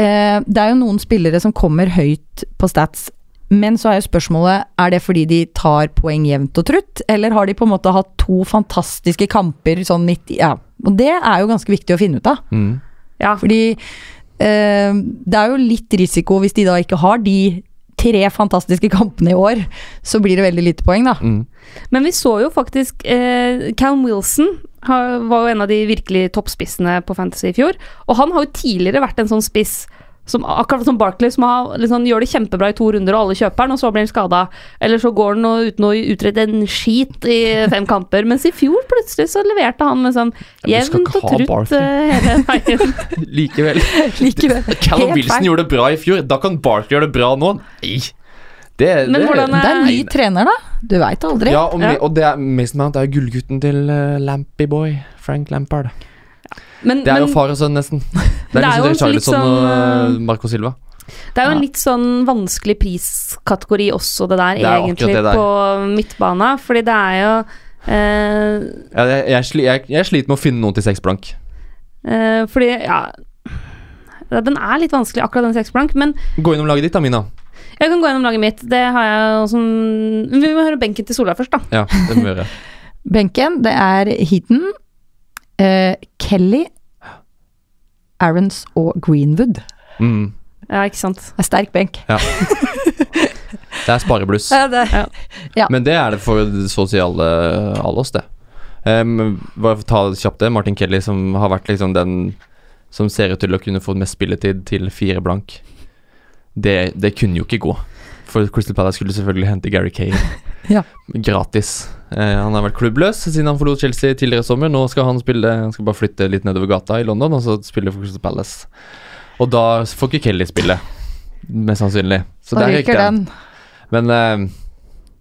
eh, det er jo noen spillere som kommer høyt på stats, men så er jo spørsmålet er det fordi de tar poeng jevnt og trutt, eller har de på en måte hatt to fantastiske kamper sånn 90 Ja, og det er jo ganske viktig å finne ut av. Mm. Ja, Fordi eh, det er jo litt risiko hvis de da ikke har de tre fantastiske kampene i år, så blir det veldig lite poeng, da. Mm. Men vi så jo faktisk eh, Callum Wilson har, var jo en av de virkelig toppspissene på Fantasy i fjor. Og han har jo tidligere vært en sånn spiss som akkurat som Barkley, som har, liksom, gjør det kjempebra i to runder, og alle kjøper den, og så blir han skada. Eller så går han uten å utrette en skit i fem kamper. Mens i fjor plutselig så leverte han liksom jevnt og trutt eh, hele veien. Likevel. Likevel. Callum Helt Wilson feil. gjorde det bra i fjor, da kan Barkley gjøre det bra nå? Nei. Det, Men det, hvordan Det er en ny trener, da. Du veit aldri. Ja, og, Ja. og det er Mason Mount er gullgutten til uh, Lampy Boy. Frank Lampard. Men, Det er men jo far og sønn, nesten. Det det er er jo liksom Charlison og sånn, uh, Marco Silva. det er jo en Ja. litt sånn vanskelig priskategori også, det der, Det er egentlig, det der. på midtbana. Fordi det er jo eh, Ja, jeg, jeg, sli, jeg, jeg sliter med å finne noen til seks blank. Eh, fordi, ja Den er litt vanskelig, akkurat den seksblank, men Gå innom laget ditt Amina. Jeg kan gå gjennom laget mitt. Det har jeg sånn Vi må høre benken til Solveig først, da. Ja, det må vi gjøre. Benken, det er Heaton, eh, Kelly, Aarons og Greenwood. Mm. Ja, ikke sant. Det er sterk benk. Det er sparebluss. Ja, det. Ja. Men det er det for så å si alle, alle oss, det. Um, bare for å ta det kjapt det. Martin Kelly som har vært liksom den som ser ut til å kunne få mest spilletid til fire blank. Det, det kunne jo ikke gå. For Crystal Palace skulle selvfølgelig hente Gary Kane Ja. gratis. Eh, han har vært klubbløs siden han forlot Chelsea tidligere i sommer. Nå skal han spille Han skal bare flytte litt nedover gata i London og så spille for Crystal Palace. Og da får ikke Kelly spille, mest sannsynlig. Så Da ryker den. Men eh,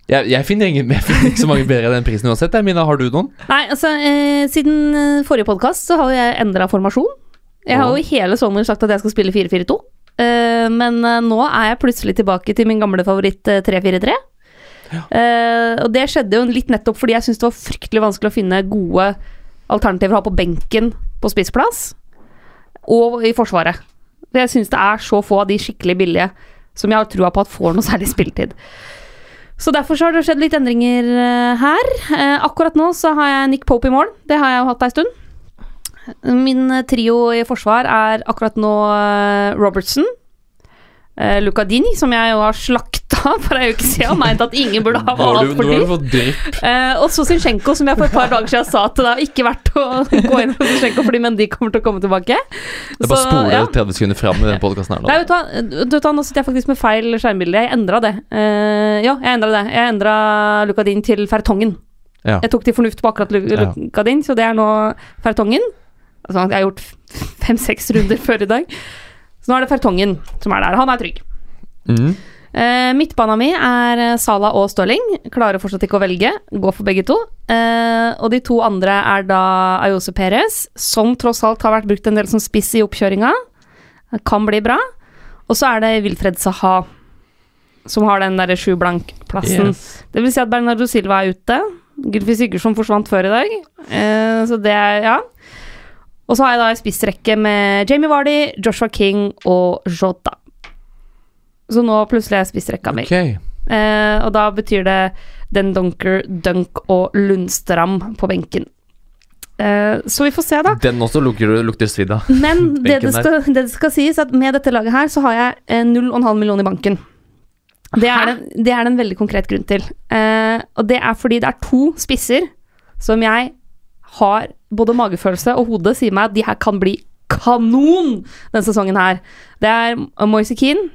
jeg, jeg, finner ingen, jeg finner ikke så mange bedre i den prisen uansett. Mina, har du noen? Nei, altså, eh, siden eh, forrige podkast så har jeg endra formasjon. Jeg har jo i hele sommer sagt at jeg skal spille 4-4-2. Eh, men eh, nå er jeg plutselig tilbake til min gamle favoritt eh, 3-4-3. Eh, og det skjedde jo litt nettopp fordi jeg syntes det var fryktelig vanskelig å finne gode alternativer å ha på benken på spissplass, og i Forsvaret. For jeg syns det er så få av de skikkelig billige som jeg har trua på at får noe særlig spilletid. Så derfor så har det skjedd litt endringer her. Akkurat nå så har jeg Nick Pope i mål. Det har jeg jo hatt ei stund. Min eh, trio i forsvar er akkurat nå eh, Robertson. Uh, Lucadini, som jeg jo har slakta for ei uke siden, og meint at ingen burde ha valgt for dyr. Uh. Eh, og så Zinchenko, som jeg for et par dager siden sa at det har ikke vært å gå inn for Zinchenko fordi Mendy kommer til å komme tilbake. Det er bare å spole ja. 30 sekunder fram i den podkasten her nå. Nei, vet du hva, nå sitter jeg faktisk med feil skjermbilde. Jeg endra det. Uh, ja, jeg endra det. Jeg endra Lucadin til Fertongen. Ja. Jeg tok til fornuft på akkurat Lu- Ja. Lucadin, så det er nå Fertongen. Altså, jeg har gjort fem-seks runder før i dag. Så nå er det Fertongen som er der. Han er trygg. Mm. Uh, midtbana mi er Sala og Stirling. Klarer fortsatt ikke å velge. Gå for begge to. Uh, og de to andre er da Ayose Perez, som tross alt har vært brukt en del som spiss i oppkjøringa. Kan bli bra. Og så er det Wilfred Saha, som har den derre sju blank-plassen. Yes. Det vil si at Bernardo Silva er ute. Gylfi Sigurdsson forsvant før i dag. Uh, så det er Ja. Og så har jeg da en spissrekke med Jamie Vardy, Joshua King og Jota. Så nå plutselig er spissrekka mi. Okay. Eh, og da betyr det Den Dunker, Dunk og Lundstram på benken. Eh, så vi får se, da. Den også lukter, lukter svidd av. Men det det, skal, det det skal sies, at med dette laget her, så har jeg eh, 0,5 millioner i banken. Det er, det, det er det en veldig konkret grunn til. Eh, og det er fordi det er to spisser som jeg har både magefølelse og hodet sier meg at de her kan bli kanon denne sesongen her. Det er Moise Keane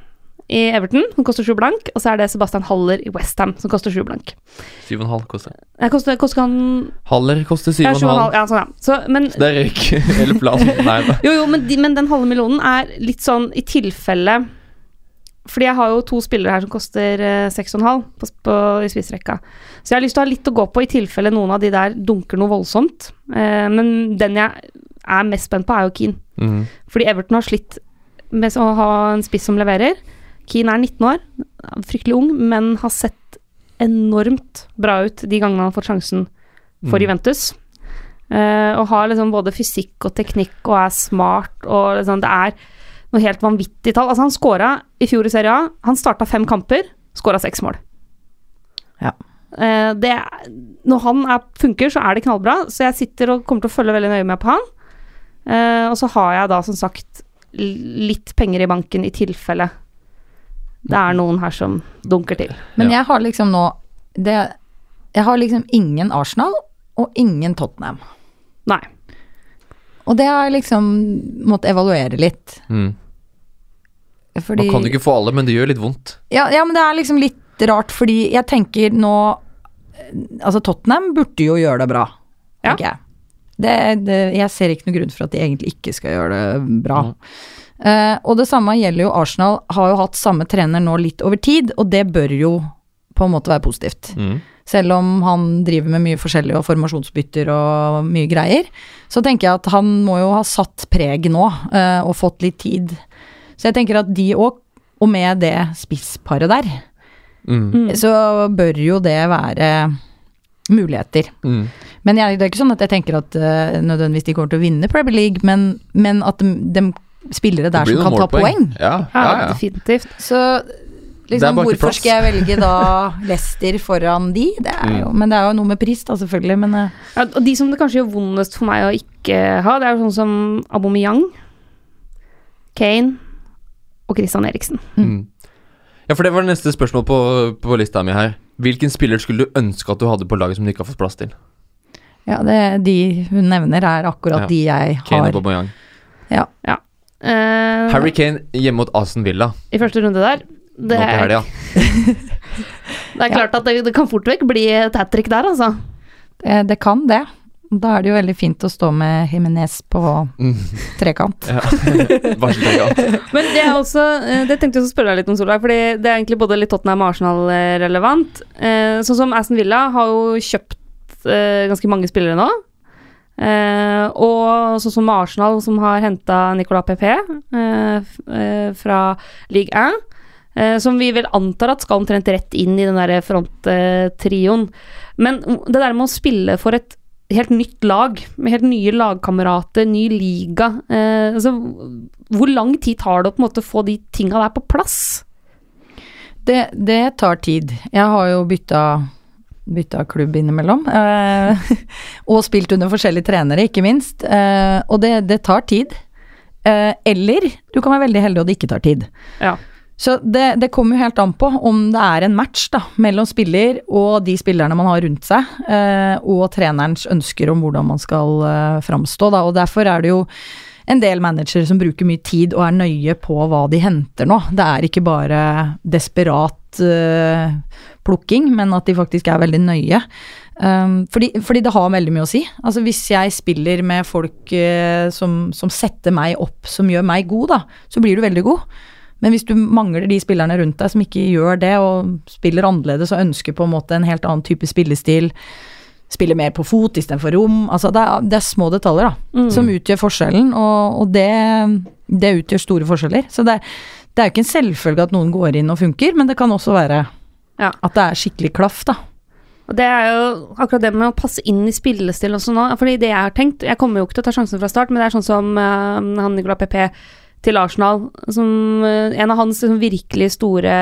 i Everton, som koster sju blank, og så er det Sebastian Haller i Westham, som koster sju blank. 7,5 koster Jeg koster, koster han Haller koster ja, 7,5. sju og en halv, ja, sånn, ja. Så, men Så det er røyk. hele plassen. Nei da. Jo, jo, men, de, men den halve millionen er litt sånn i tilfelle Fordi jeg har jo to spillere her som koster eh, 6,5 på, på, i spissrekka. Så jeg har lyst til å ha litt å gå på i tilfelle noen av de der dunker noe voldsomt. Eh, men den jeg er mest spent på, er jo Keane. Mm. Fordi Everton har slitt med å ha en spiss som leverer. Keane er 19 år, fryktelig ung, men har sett enormt bra ut de gangene han har fått sjansen for Mm. Juventus. Eh, og har liksom både fysikk og teknikk og er smart og liksom Det er noe helt vanvittig tall. Altså, han skåra i fjor i Serie A. Han starta fem kamper, skåra seks mål. Ja. Eh, det, når han er, funker, så er det knallbra, så jeg sitter og kommer til å følge veldig nøye med på han. Eh, og så har jeg da som sagt litt penger i banken i tilfelle det er noen her som dunker til. Men jeg har liksom nå det, Jeg har liksom ingen Arsenal og ingen Tottenham. Nei. Og det har jeg liksom måttet evaluere litt. Mm. Fordi Man kan jo ikke få alle, men det gjør litt vondt. ja, ja, men det er liksom litt rart, fordi jeg tenker nå Altså, Tottenham burde jo gjøre det bra, Ja. tenker jeg. Det, det, jeg ser ikke noen grunn for at de egentlig ikke skal gjøre det bra. Mm. Uh, og det samme gjelder jo Arsenal, har jo hatt samme trener nå litt over tid, og det bør jo på en måte være positivt. Mm. Selv om han driver med mye forskjellig og formasjonsbytter og mye greier, så tenker jeg at han må jo ha satt preg nå, uh, og fått litt tid. Så jeg tenker at de òg, og med det spissparet der, Mm. Mm. så bør jo det være muligheter. Mm. Men jeg, det er ikke sånn at jeg tenker at uh, nødvendigvis de kommer til å vinne Premier League, men, men at de, de spillere der som kan ta poeng. Ja, Ja, ja, definitivt. Så er liksom, hvorfor plass. skal jeg velge da Leicester foran de? Det er Mm. Men det er jo noe med pris, da, selvfølgelig. Men uh. Ja, og de som det kanskje gjør vondest for meg å ikke ha, det er jo sånn som Aubameyang, Kane og Christian Eriksen. Mm. Ja, for det var det neste spørsmål på, på lista mi her. Hvilken spiller skulle du ønske at du hadde på laget som du ikke har fått plass til? ja, det, de hun nevner, er akkurat Ja. de jeg Kane har. og Aubameyang. Uh, Harry Kane hjemme mot Aston Villa. I første runde der. Det Nå til er, helga. det er klart at det, det kan fort vekk bli et hat trick der, altså. Det, det kan det. Da er det jo veldig fint å stå med Jimenez på Mm. trekant. Ja. Varseltrekant. Men det er også eh, Det tenkte jeg å spørre deg litt om, Solveig, fordi det er egentlig både litt Tottenham og Arsenal-relevant. Eh, Sånn som Aston Villa har jo kjøpt eh, ganske mange spillere nå. Eh, og sånn som Arsenal, som har henta Nicolas Pepe eh, eh, fra Ligue 1. Eh, som vi vel antar at skal omtrent rett inn i den der fronttrioen. Men det der med å spille for et helt nytt lag, med helt nye lagkamerater, ny liga eh, altså, Hvor lang tid tar det å på en måte få de tinga der på plass? Det, det tar tid. Jeg har jo bytta, bytta klubb innimellom. Eh, og spilt under forskjellige trenere, ikke minst. Eh, og det, det tar tid. Eh, eller du kan være veldig heldig og det ikke tar tid. Ja. Så det, det kommer jo helt an på om det er en match da, mellom spiller og de spillerne man har rundt seg, eh, og trenerens ønsker om hvordan man skal eh, framstå. Da. Og derfor er det jo en del managere som bruker mye tid og er nøye på hva de henter nå. Det er ikke bare desperat eh, plukking, men at de faktisk er veldig nøye. Um, fordi, fordi det har veldig mye å si. Altså Hvis jeg spiller med folk eh, som, som setter meg opp, som gjør meg god, da, så blir du veldig god. Men hvis du mangler de spillerne rundt deg som ikke gjør det, og spiller annerledes og ønsker på en måte en helt annen type spillestil, spiller mer på fot istedenfor rom altså det, er, det er små detaljer da, Mm. som utgjør forskjellen, og, og det, det utgjør store forskjeller. Så det, det er jo ikke en selvfølge at noen går inn og funker, men det kan også være Ja. at det er skikkelig klaff, da. Og det er jo akkurat det med å passe inn i spillestil også nå. Fordi det jeg har tenkt Jeg kommer jo ikke til å ta sjansen fra start, men det er sånn som uh, han Nicolas Pepe til Arsenal. Som, eh, en av hans liksom, virkelig store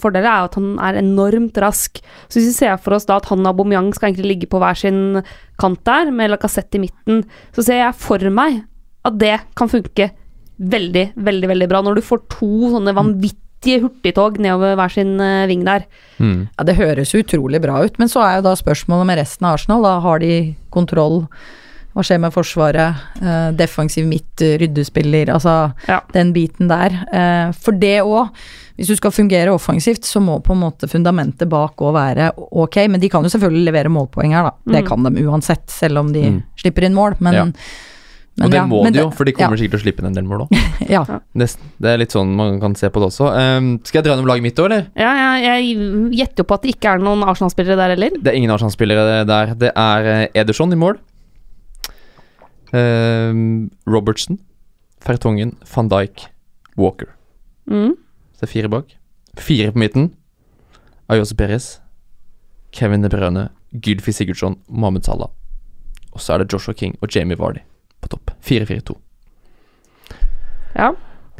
fordeler er at han er enormt rask. Så hvis vi ser for oss da at han og Aubameyang skal egentlig ligge på hver sin kant der, med Lacassette i midten, så ser jeg for meg at det kan funke veldig, veldig veldig bra. Når du får to sånne vanvittige hurtigtog nedover hver sin eh, ving der. Mm. Ja, Det høres utrolig bra ut, men så er jo da spørsmålet med resten av Arsenal, da har de kontroll? Hva skjer med Forsvaret? Eh, defensiv midt, eh, ryddespiller, altså Ja. den biten der. Eh, for det òg, hvis du skal fungere offensivt, så må på en måte fundamentet bak òg være ok, men de kan jo selvfølgelig levere målpoeng her, da. Det Mm. kan de uansett, selv om de Mm. slipper inn mål, men, Ja. Men og det ja, må de jo, for de kommer ja, sikkert til å slippe inn en del mål òg. ja. Det er litt sånn man kan se på det også. Um, skal jeg dra gjennom laget mitt òg, eller? Ja, ja, jeg gjetter jo på at det ikke er noen Arsenal-spillere der heller. Det er ingen Arsenal-spillere der. Det er eh, Ederson i mål. Ehm, Robertson, Fertongen, van Dijk, Walker. Mm. Så det er fire bak. Fire på midten. Ayos Perez, Kevin De Brøne, Gylfi Sigurdsson, Mohammed Salah. Og så er det Joshua King og Jamie Vardy på topp. 4-4-2. Ja.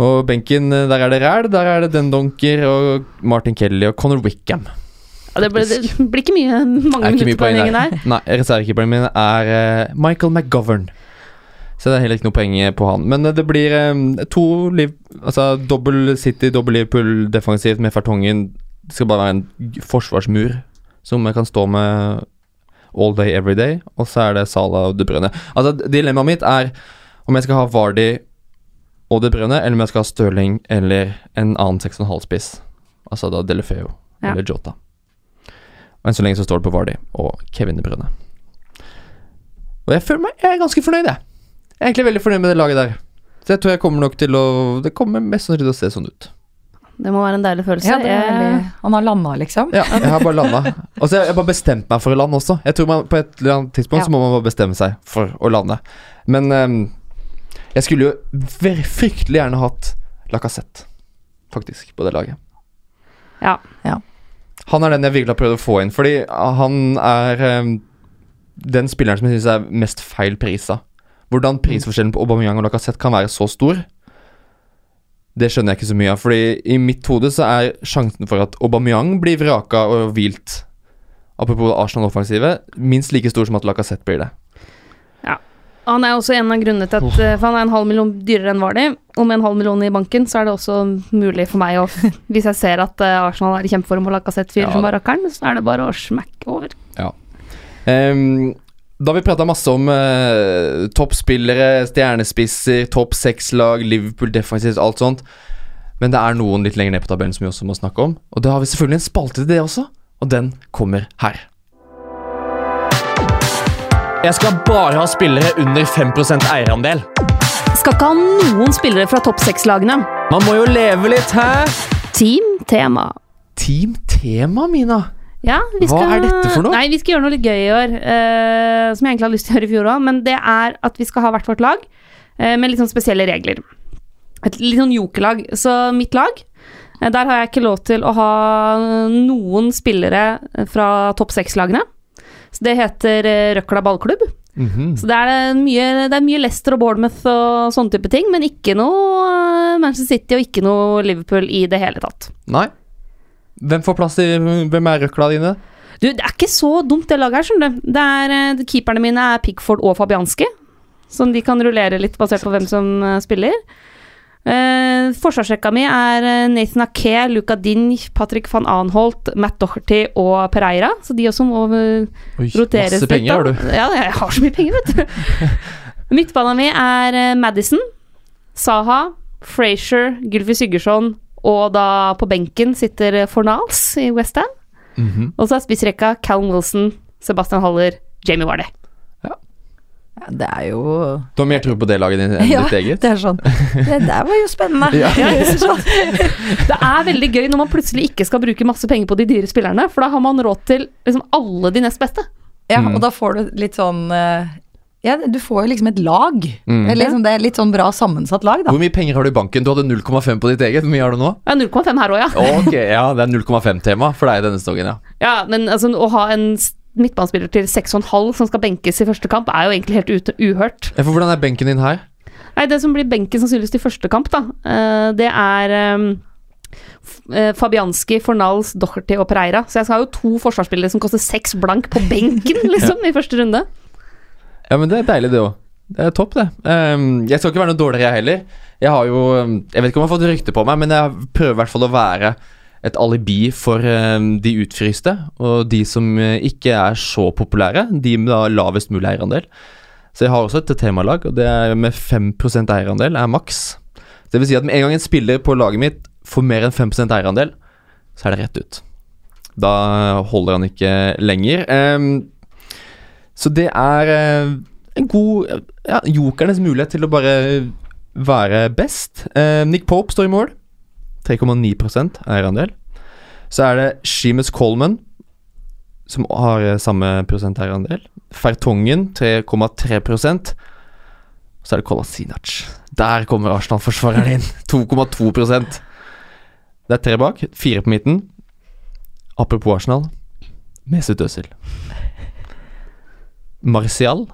Og benken, eh, der er det Ræl, der er det Dendonker og Martin Kelly og Conor Wickham. Ja, det, blir, det blir ikke mye, mange Er minutter på den gjengen der. Nei, reservekeeperen min er uh, Michael McGovern. Så det er heller ikke noe poeng på han. Men eh, det blir eh, to liv Altså dobbel City, dobbel Liverpool defensivt med Fertongen. Det skal bare være en forsvarsmur som kan stå med all day, every day. Og så er det Salah og De Bruyne. Altså, dilemmaet mitt er om jeg skal ha Vardy og De Bruyne, eller om jeg skal ha Stirling eller en annen 6,5-spiss. Altså da Delefeo Ja. eller Jota. Og enn så lenge så står det på Vardy og Kevin De Bruyne. Og jeg føler meg Jeg er ganske fornøyd, jeg. Jeg er egentlig veldig fornøyd med det laget der. Så jeg tror jeg kommer nok til å Det kommer mest sannsynlig til å se sånn ut. Det må være en deilig følelse. ja det er veldig, han har landa, liksom. Ja, jeg har bare landa. Og så har jeg bare bestemt meg for å lande også. Jeg tror man På et eller annet tidspunkt Ja. så må man bare bestemme seg for å lande. Men um, jeg skulle jo fryktelig gjerne hatt Lacassette, faktisk, på det laget. Ja. Han er den jeg virkelig har prøvd å få inn, fordi han er um, den spilleren som jeg syns er mest feil prisa. Hvordan prisforskjellen på Aubameyang og Lacassette kan være så stor, det skjønner jeg ikke så mye av. Fordi i mitt hode så er sjansen for at Aubameyang blir vraka og hvilt, apropos Arsenal-offensivet, minst like stor som at Lacassette blir det. Ja. Han er også en av grunnene til at eh, For han er en halv million dyrere enn Vardy, og med en halv million i banken, så er det også mulig for meg å Hvis jeg ser at eh, Arsenal er i kjempeform og Lacassette fyrer Ja. som barrakkeren, så er det bare å smekke over. Ehm, da har vi prata masse om uh, toppspillere, stjernespisser, topp seks-lag, Liverpool defensivt, alt sånt. Men det er noen litt lenger ned på tabellen som vi også må snakke om. Og da har vi selvfølgelig en spalte til det også, og den kommer her. Jeg skal bare ha spillere under 5 eierandel. Skal ikke ha noen spillere fra topp seks-lagene. Man må jo leve litt, hæ? Team tema. Team Tema, Mina. Ja, vi Hva skal, er dette for noe? Nei, Vi skal gjøre noe litt gøy i år, Uh, som jeg egentlig hadde lyst til å gjøre i fjor òg. Men det er at vi skal ha hvert vårt lag, uh, med litt sånn spesielle regler. Et litt sånn jokerlag. Så mitt lag, uh, der har jeg ikke lov til å ha noen spillere fra topp seks-lagene. Så det heter Røkla ballklubb. Mhm. Så det er, mye, det er mye Leicester og Bournemouth og sånne type ting, men ikke noe Manchester City og ikke noe Liverpool i det hele tatt. Nei. Hvem får plass i Hvem er røkla dine? Du, det er ikke så dumt det laget her, skjønner du. Det er, eh, keeperne mine er Pickford og Fabianski, som de kan rullere litt basert på hvem som eh, spiller. Eh, forsvarsrekka mi er eh, Nathan Ake, Luca Dinj, Patrick van Anholt, Matt Doherty og Pereira, så de også må Oi, roteres masse penger har du. Ja, jeg har så mye penger, vet du. Midtbanen min er Madison, Saha, Frazier, Gylfi Sigurdsson, og da på benken sitter Fornals i Westham. -hmm. Og så er spissrekka Callum Wilson, Sebastian Haller, Jamie Vardy. Ja, det er jo Du har mer tro på det laget ditt enn Ja, ditt eget? det er sånn. Det der var jo spennende. Ja. Det er veldig gøy når man plutselig ikke skal bruke masse penger på de dyre spillerne, for da har man råd til liksom alle de nest beste. Ja, Mm. og da får du litt sånn eh, Ja, du får jo liksom et lag. Mm. Eller liksom, det er litt sånn bra sammensatt lag, da. Hvor mye penger har du i banken? Du hadde 0,5 på ditt eget. Hvor mye har du nå? Ja, 0,5 her òg, ja. Ok, ja, det er 0,5-tema for deg denne sesongen, ja. ja. Men altså, å ha en midtbanespiller til 6,5 som skal benkes i første kamp, er jo egentlig helt uhørt. Ja, For hvordan er benken din her? Nei, det som blir benken sannsynligvis til første kamp, da, eh, det er eh, F- eh, Fabianski, Fornals, Doherty og Pereira. Så jeg skal ha jo to forsvarsspillere som koster seks blank på benken, liksom, i første runde. Ja, men det er deilig, det òg. Det er topp, det. Um, jeg skal ikke være noe dårligere, jeg heller. Jeg har jo ehm, Jeg vet ikke om jeg har fått rykte på meg, men jeg prøver i hvert fall å være et alibi for um, de utfryste, og de som eh, ikke er så populære. De med da lavest mulig eierandel. Så jeg har også et temalag, og det er med 5% eierandel er maks. Det vil si at med en gang en spiller på laget mitt får mer enn 5% eierandel, så er det rett ut. Da holder han ikke lenger. Ehm, så det er eh, en god ja, jokernes mulighet til å bare være best. Eh, Nick Pope står i mål. 3,9% eierandel. Så er det Sheamus Coleman, som har eh, samme prosent eierandel. Fertongen 3,3% Så er det Kolasinac. Der kommer Arsenal-forsvareren inn. 2,2% Det er tre bak, fire på midten. Apropos Arsenal, Mesut Özil. Martial.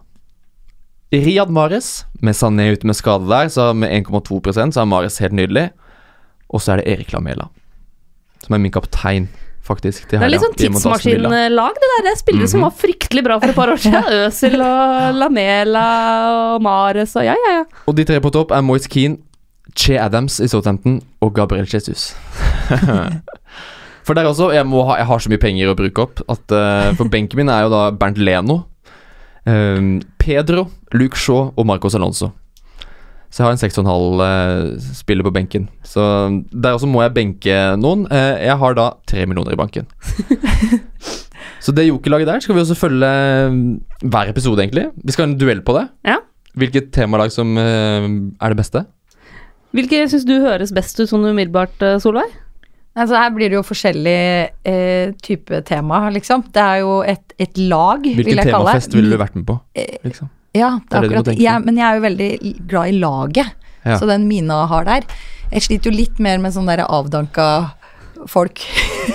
Riyad Mares, med Sané ute med skade der, så med 1,2% så er Mares helt nydelig. Og så er det Erik Lamela, som er min kaptein, faktisk. til Det er litt sånn tidsmaskinlag, det der. Det spillet mm -hmm. som Mhm. var fryktelig bra for et par år siden. Øsil og Lamela og Mares og ja, ja, ja. Og de tre på topp er Moise Keane, Che Adams i Southampton og Gabriel Jesus. for der også, jeg, ha, jeg har så mye penger å bruke opp at uh, For benken min er jo da Bernt Leno, eh, Pedro, Luke Shaw og Marcos Alonso. Så jeg har en 6,5 uh, spiller på benken. Så der også må jeg benke noen. Uh, jeg har da 3 millioner i banken. Så det jokerlaget der skal vi også følge eh, hver episode, egentlig. Vi skal ha en duell på det. Ja. Hvilket temalag som uh, er det beste? Hvilke syns du høres best ut sånn umiddelbart, eh, Solveig? Altså her blir det jo forskjellig eh, type tema, liksom. Det er jo et, et lag, vil jeg kalle det. Hvilken temafest ville du vært med på? Liksom? Ja, det er det er akkurat det. Ja, men jeg er jo veldig glad i laget, Ja. så den Mina har der Jeg sliter jo litt mer med sånne der avdanka folk.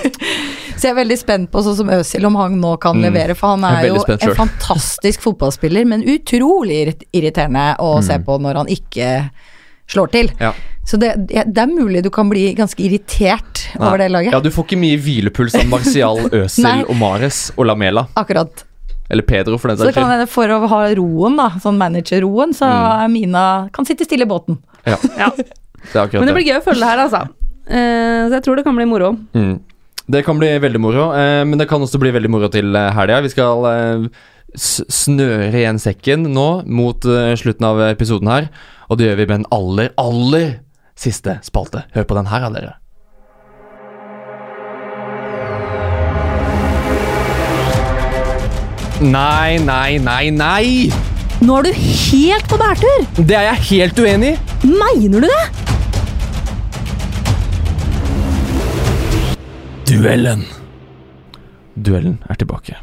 så jeg er veldig spent på sånn som Øzil, om han nå kan Mm. levere. For han er er jo spent en fantastisk fotballspiller, men utrolig irriterende å se på når han ikke slår til. Ja. Så det, det er mulig du kan bli ganske irritert over det laget. Ja, du får ikke mye hvilepuls av Marcial, Øsel, Omares og Lamela. Akkurat. Eller Pedro, for den Så saks skyld. for å ha roen, da, sånn manager-roen, så Mm. er Mina kan sitte stille i båten. Ja, Ja. det er akkurat Men det blir gøy å følge det her, altså. Uh, så jeg tror det kan bli moro. Mm. Det kan bli veldig moro, uh, men det kan også bli veldig moro til eh, helga. Vi skal uh, snøre igjen sekken nå mot slutten av episoden her. Og det gjør vi med den aller, aller siste spalte. Hør på den her, da, dere. Nei, nei, nei, nei! Nå er du helt på bærtur! Det er jeg helt uenig i! Mener du det? Duellen. Duellen er tilbake.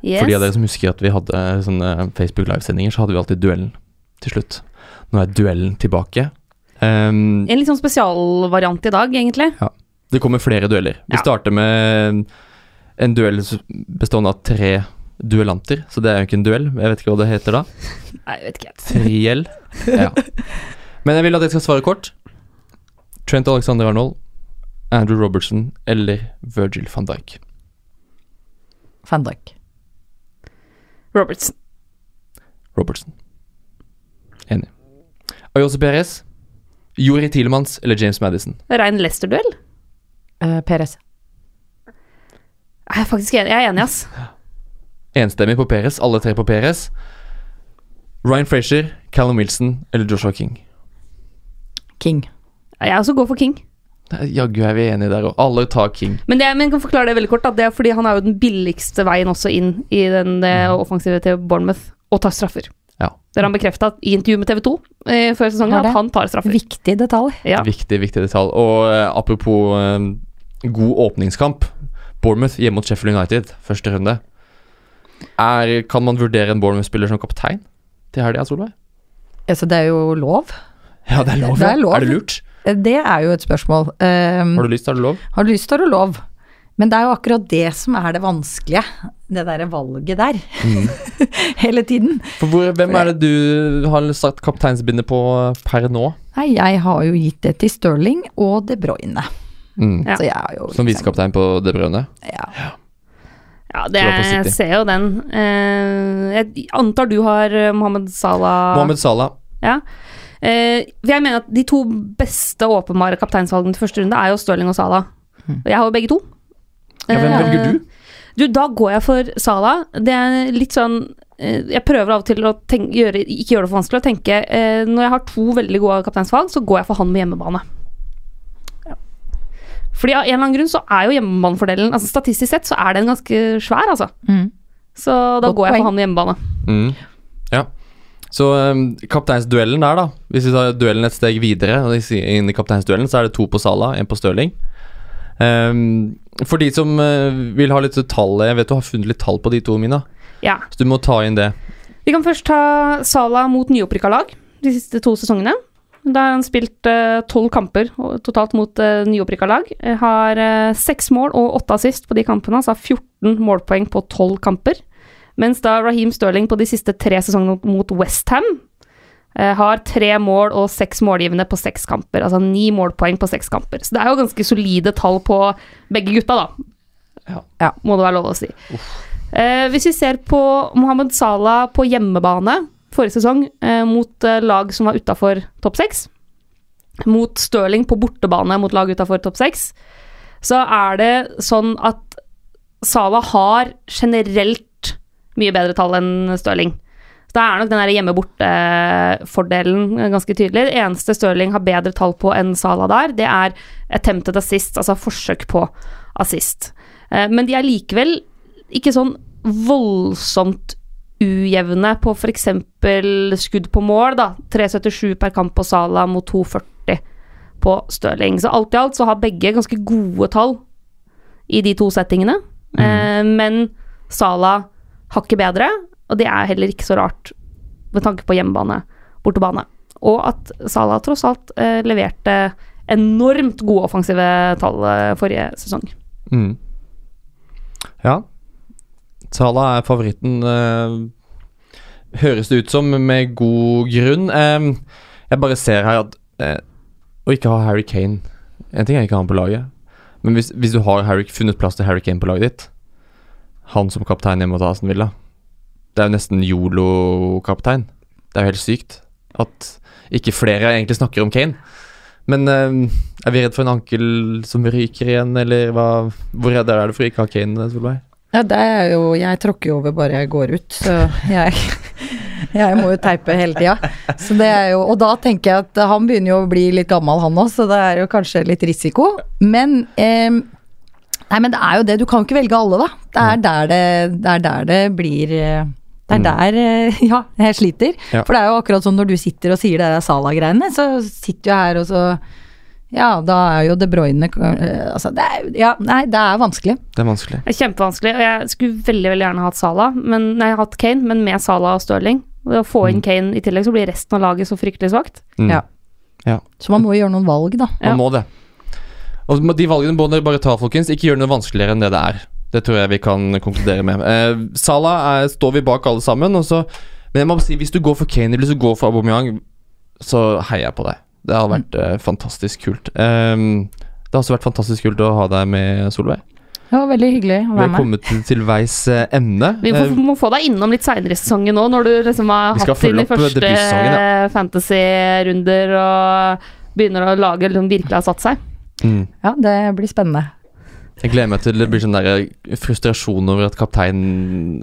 Yes. For de av dere som husker at vi hadde sånne Facebook Live-sendinger, så hadde vi alltid duellen til slutt. Nå er duellen tilbake. Um, En litt sånn spesialvariant i dag, egentlig. det kommer flere dueller. Vi Ja. starter med en duell bestående av tre duellanter, så det er jo ikke en duell. Jeg vet ikke hva det heter da. Nei, jeg vet ikke. Triell. Ja. Men jeg vil at dere skal svare kort. Trent Alexander Arnold, Andrew Robertson eller Virgil van Dijk. Van Dijk. Robertson. Robertson. Ayose Perez, Jori Tilemans eller James Madison? Rein Leicester-duell? Uh, Perez. Jeg er faktisk enig, jeg er enig, ass. Enstemmig på Perez, alle tre på Perez. Ryan Frazier, Callum Wilson eller Joshua King? King. Jeg også går for King. Jaggu er vi enige der òg. Alle tar King. Men, det, men jeg kan forklare det veldig kort. Da. Det er fordi han er jo den billigste veien også inn i den offensive til Bournemouth, og tar straffer. Ja. Det har han bekrefta i intervju med TV 2 eh, før sesongen, det? at han tar straffer. Viktig detalj. Ja. Viktig, viktig detalj. Og eh, apropos eh, god åpningskamp. Bournemouth hjemme mot Sheffield United, første runde. Er, kan man vurdere en Bournemouth-spiller som kaptein til helga, Solveig? Altså, det er jo lov. Ja, det er lov. Det er lov. Er det lurt? Eh, Det er jo et spørsmål. Um, Har du lyst, har du lov? har du lyst, har du lov. Men det er jo akkurat det som er det vanskelige. Det derre valget der. Mm. Hele tiden. For hvor, hvem er det du har satt kapteinsbindet på per nå? Nei, jeg har jo gitt det til Stirling og De Bruyne. Mm. Ja. Så jeg har jo Som visekaptein på De Bruyne? Ja. Ja, det, jeg ser jo den. Eh, jeg antar du har eh, Mohammed Salah Mohammed Salah. Ja. Eh, for jeg mener at de to beste åpenbare kapteinsvalgene til første runde er jo Stirling og Salah. Og jeg har jo begge to. Ja, hvem Eh, velger du? Du, da går jeg for Sala. Det er litt sånn eh, Jeg prøver av og til å tenke, gjøre, ikke gjøre det for vanskelig å tenke eh, Når jeg har to veldig gode kapteinsvalg, så går jeg for han med hjemmebane. Fordi av en eller annen grunn så er jo hjemmebanefordelen altså Statistisk sett så er den ganske svær, altså. Mm. Så da Godt går jeg for han med hjemmebane. Mm. Ja. Så um, kapteinsduellen der, da. Hvis vi tar duellen et steg videre, inn i kapteinsduellen, så er det to på Sala, én på Stirling. Um, for de som uh, vil ha litt tall Jeg vet du har funnet litt tall på de to, Mina. Ja. Så du må ta inn det. Vi kan først ta Sala mot nyopprykka lag de siste to sesongene. Da har han spilt eh, tolv kamper totalt mot uh, nyopprykka lag. Eh, Har seks uh, mål og åtte assist på de kampene, altså har 14 målpoeng på tolv kamper. Mens da Raheem Sterling på de siste tre sesongene mot Westham uh, har tre mål og seks målgivende på seks kamper. Altså ni målpoeng på seks kamper. Så det er jo ganske solide tall på begge gutta, da. Ja. Ja, må det være lov å si. Eh, hvis vi ser på Mohammed Salah på hjemmebane forrige sesong eh, mot eh, lag som var utafor topp seks, mot Stirling på bortebane mot lag utafor topp seks, så er det sånn at Salah har generelt mye bedre tall enn Stirling. Da er nok den hjemme-borte-fordelen ganske tydelig. Det eneste Stirling har bedre tall på enn Salah der, det er attempted assist, altså forsøk på assist. Eh, Men de er likevel ikke sånn voldsomt ujevne på f.eks. skudd på mål, da. 3,77 per kamp på Sala mot 2,40 på Stirling. Så alt i alt så har begge ganske gode tall i de to settingene. Mm. men Sala hakket bedre, og det er heller ikke så rart med tanke på hjemmebane, bortebane. Og at Sala tross alt eh, leverte enormt gode offensive tall eh, forrige sesong. Mm. Ja. Salah er favoritten, eh, høres det ut som, med god grunn. Eh, jeg bare ser her at eh, å ikke ha Harry Kane En ting er ikke han på laget, men hvis, hvis du har Harry, funnet plass til Harry Kane på laget ditt Han som kaptein hjemme mot Aston Villa Det er jo nesten Yolo-kaptein. Det er jo helt sykt at ikke flere egentlig snakker om Kane. Men uh, er vi redd for en ankel som ryker igjen, eller hva? Hvor redd er du for å ikke ha Kane, Solveig? Ja, det er jo Jeg tråkker jo over bare jeg går ut, så jeg Jeg må jo teipe hele tida. Så det er jo Og da tenker jeg at han begynner jo å bli litt gammel, han òg, så det er jo kanskje litt risiko. Men eh, Nei, men det er jo det. Du kan ikke velge alle, da. Det er der det, det, er der det blir eh, det er Mm. der eh, Ja, jeg sliter. Ja. For det er jo akkurat sånn når du sitter og sier det der Sala-greiene, så sitter jo jeg her og så Ja, da er jo De Bruyne eh, Altså, det er Ja, nei, det er vanskelig. Det er vanskelig. Det er kjempevanskelig, og jeg skulle veldig veldig gjerne hatt Sala, men, nei, hatt Kane, men med Sala og Stirling. Ved å få inn Mm. Kane i tillegg, så blir resten av laget så fryktelig svakt. Mm. Ja. Så man må jo gjøre noen valg, da. Ja. Man må det. Og de valgene må dere bare ta, folkens. Ikke gjør det noe vanskeligere enn det det er. Det tror jeg vi kan konkludere med. Eh, Salah er, står vi bak alle sammen. Og så, men jeg må si, hvis du går for Kane eller hvis du går for Aubameyang, så heier jeg på deg. Det har vært eh, fantastisk kult. Eh, det har også vært fantastisk kult å ha deg med, Solveig. Det var veldig hyggelig å Vi være har med. kommet til, til veis eh, ende. Vi får, Eh, må få deg innom litt seinere i sesongen nå, når du liksom har hatt dine første ja. fantasy-runder og begynner å lage liksom virkelig har satt seg. mm. Ja, det blir spennende. Jeg gleder meg til det blir sånn der eh, frustrasjon over at kapteinen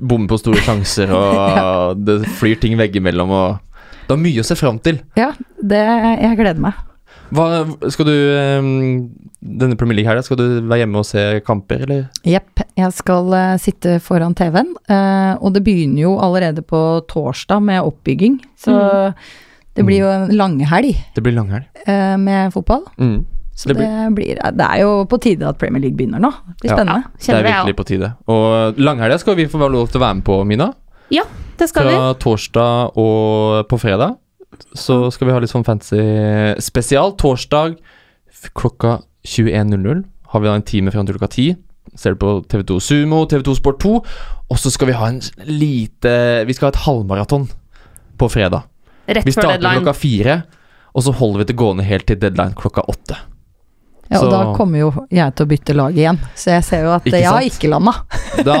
bommer på store sjanser, og det flyr ting veggimellom, og Det er mye å se fram til. Ja, det, jeg gleder meg. Hva, skal du eh, Denne Premier League her, skal du være hjemme og se kamper, eller? Jepp. Jeg skal uh, sitte foran TV-en, Uh, og det begynner jo allerede på torsdag med oppbygging. Så det blir jo en langhelg Det blir langhelg. uh, med fotball. Mm. Så det, Det blir, det er jo på tide at Premier League begynner nå. Det blir Ja. Det er virkelig på tide. Og langhelga skal vi få lov til å være med på, Mina. Ja, Det skal vi. Fra torsdag og på fredag så skal vi ha litt sånn fancy spesial. Torsdag klokka 21.00 har vi da en time fram til klokka 10. Ser du på TV2 Sumo, TV2 Sport 2. Og så skal vi ha en lite Vi skal ha et halvmaraton på fredag. Rett Vi starter deadline. klokka fire, og så holder vi det gående helt til deadline klokka åtte. Ja, og Så- da kommer jo jeg til å bytte lag igjen, så jeg ser jo at Ikke jeg har ikke landa. Da,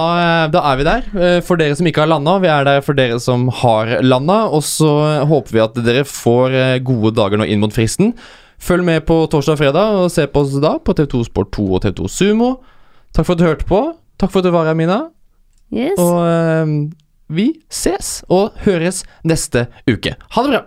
da er vi der. eh, For dere som ikke har landa, vi er der for dere som har landa. Og så håper vi at dere får eh, gode dager nå inn mot fristen. Følg med på torsdag og fredag, og se på oss da på TV2 Sport 2 og TV2 Sumo. Takk for at du hørte på. Takk for at du var her, Mina. Yes. Og eh, vi ses og høres neste uke. Ha det bra!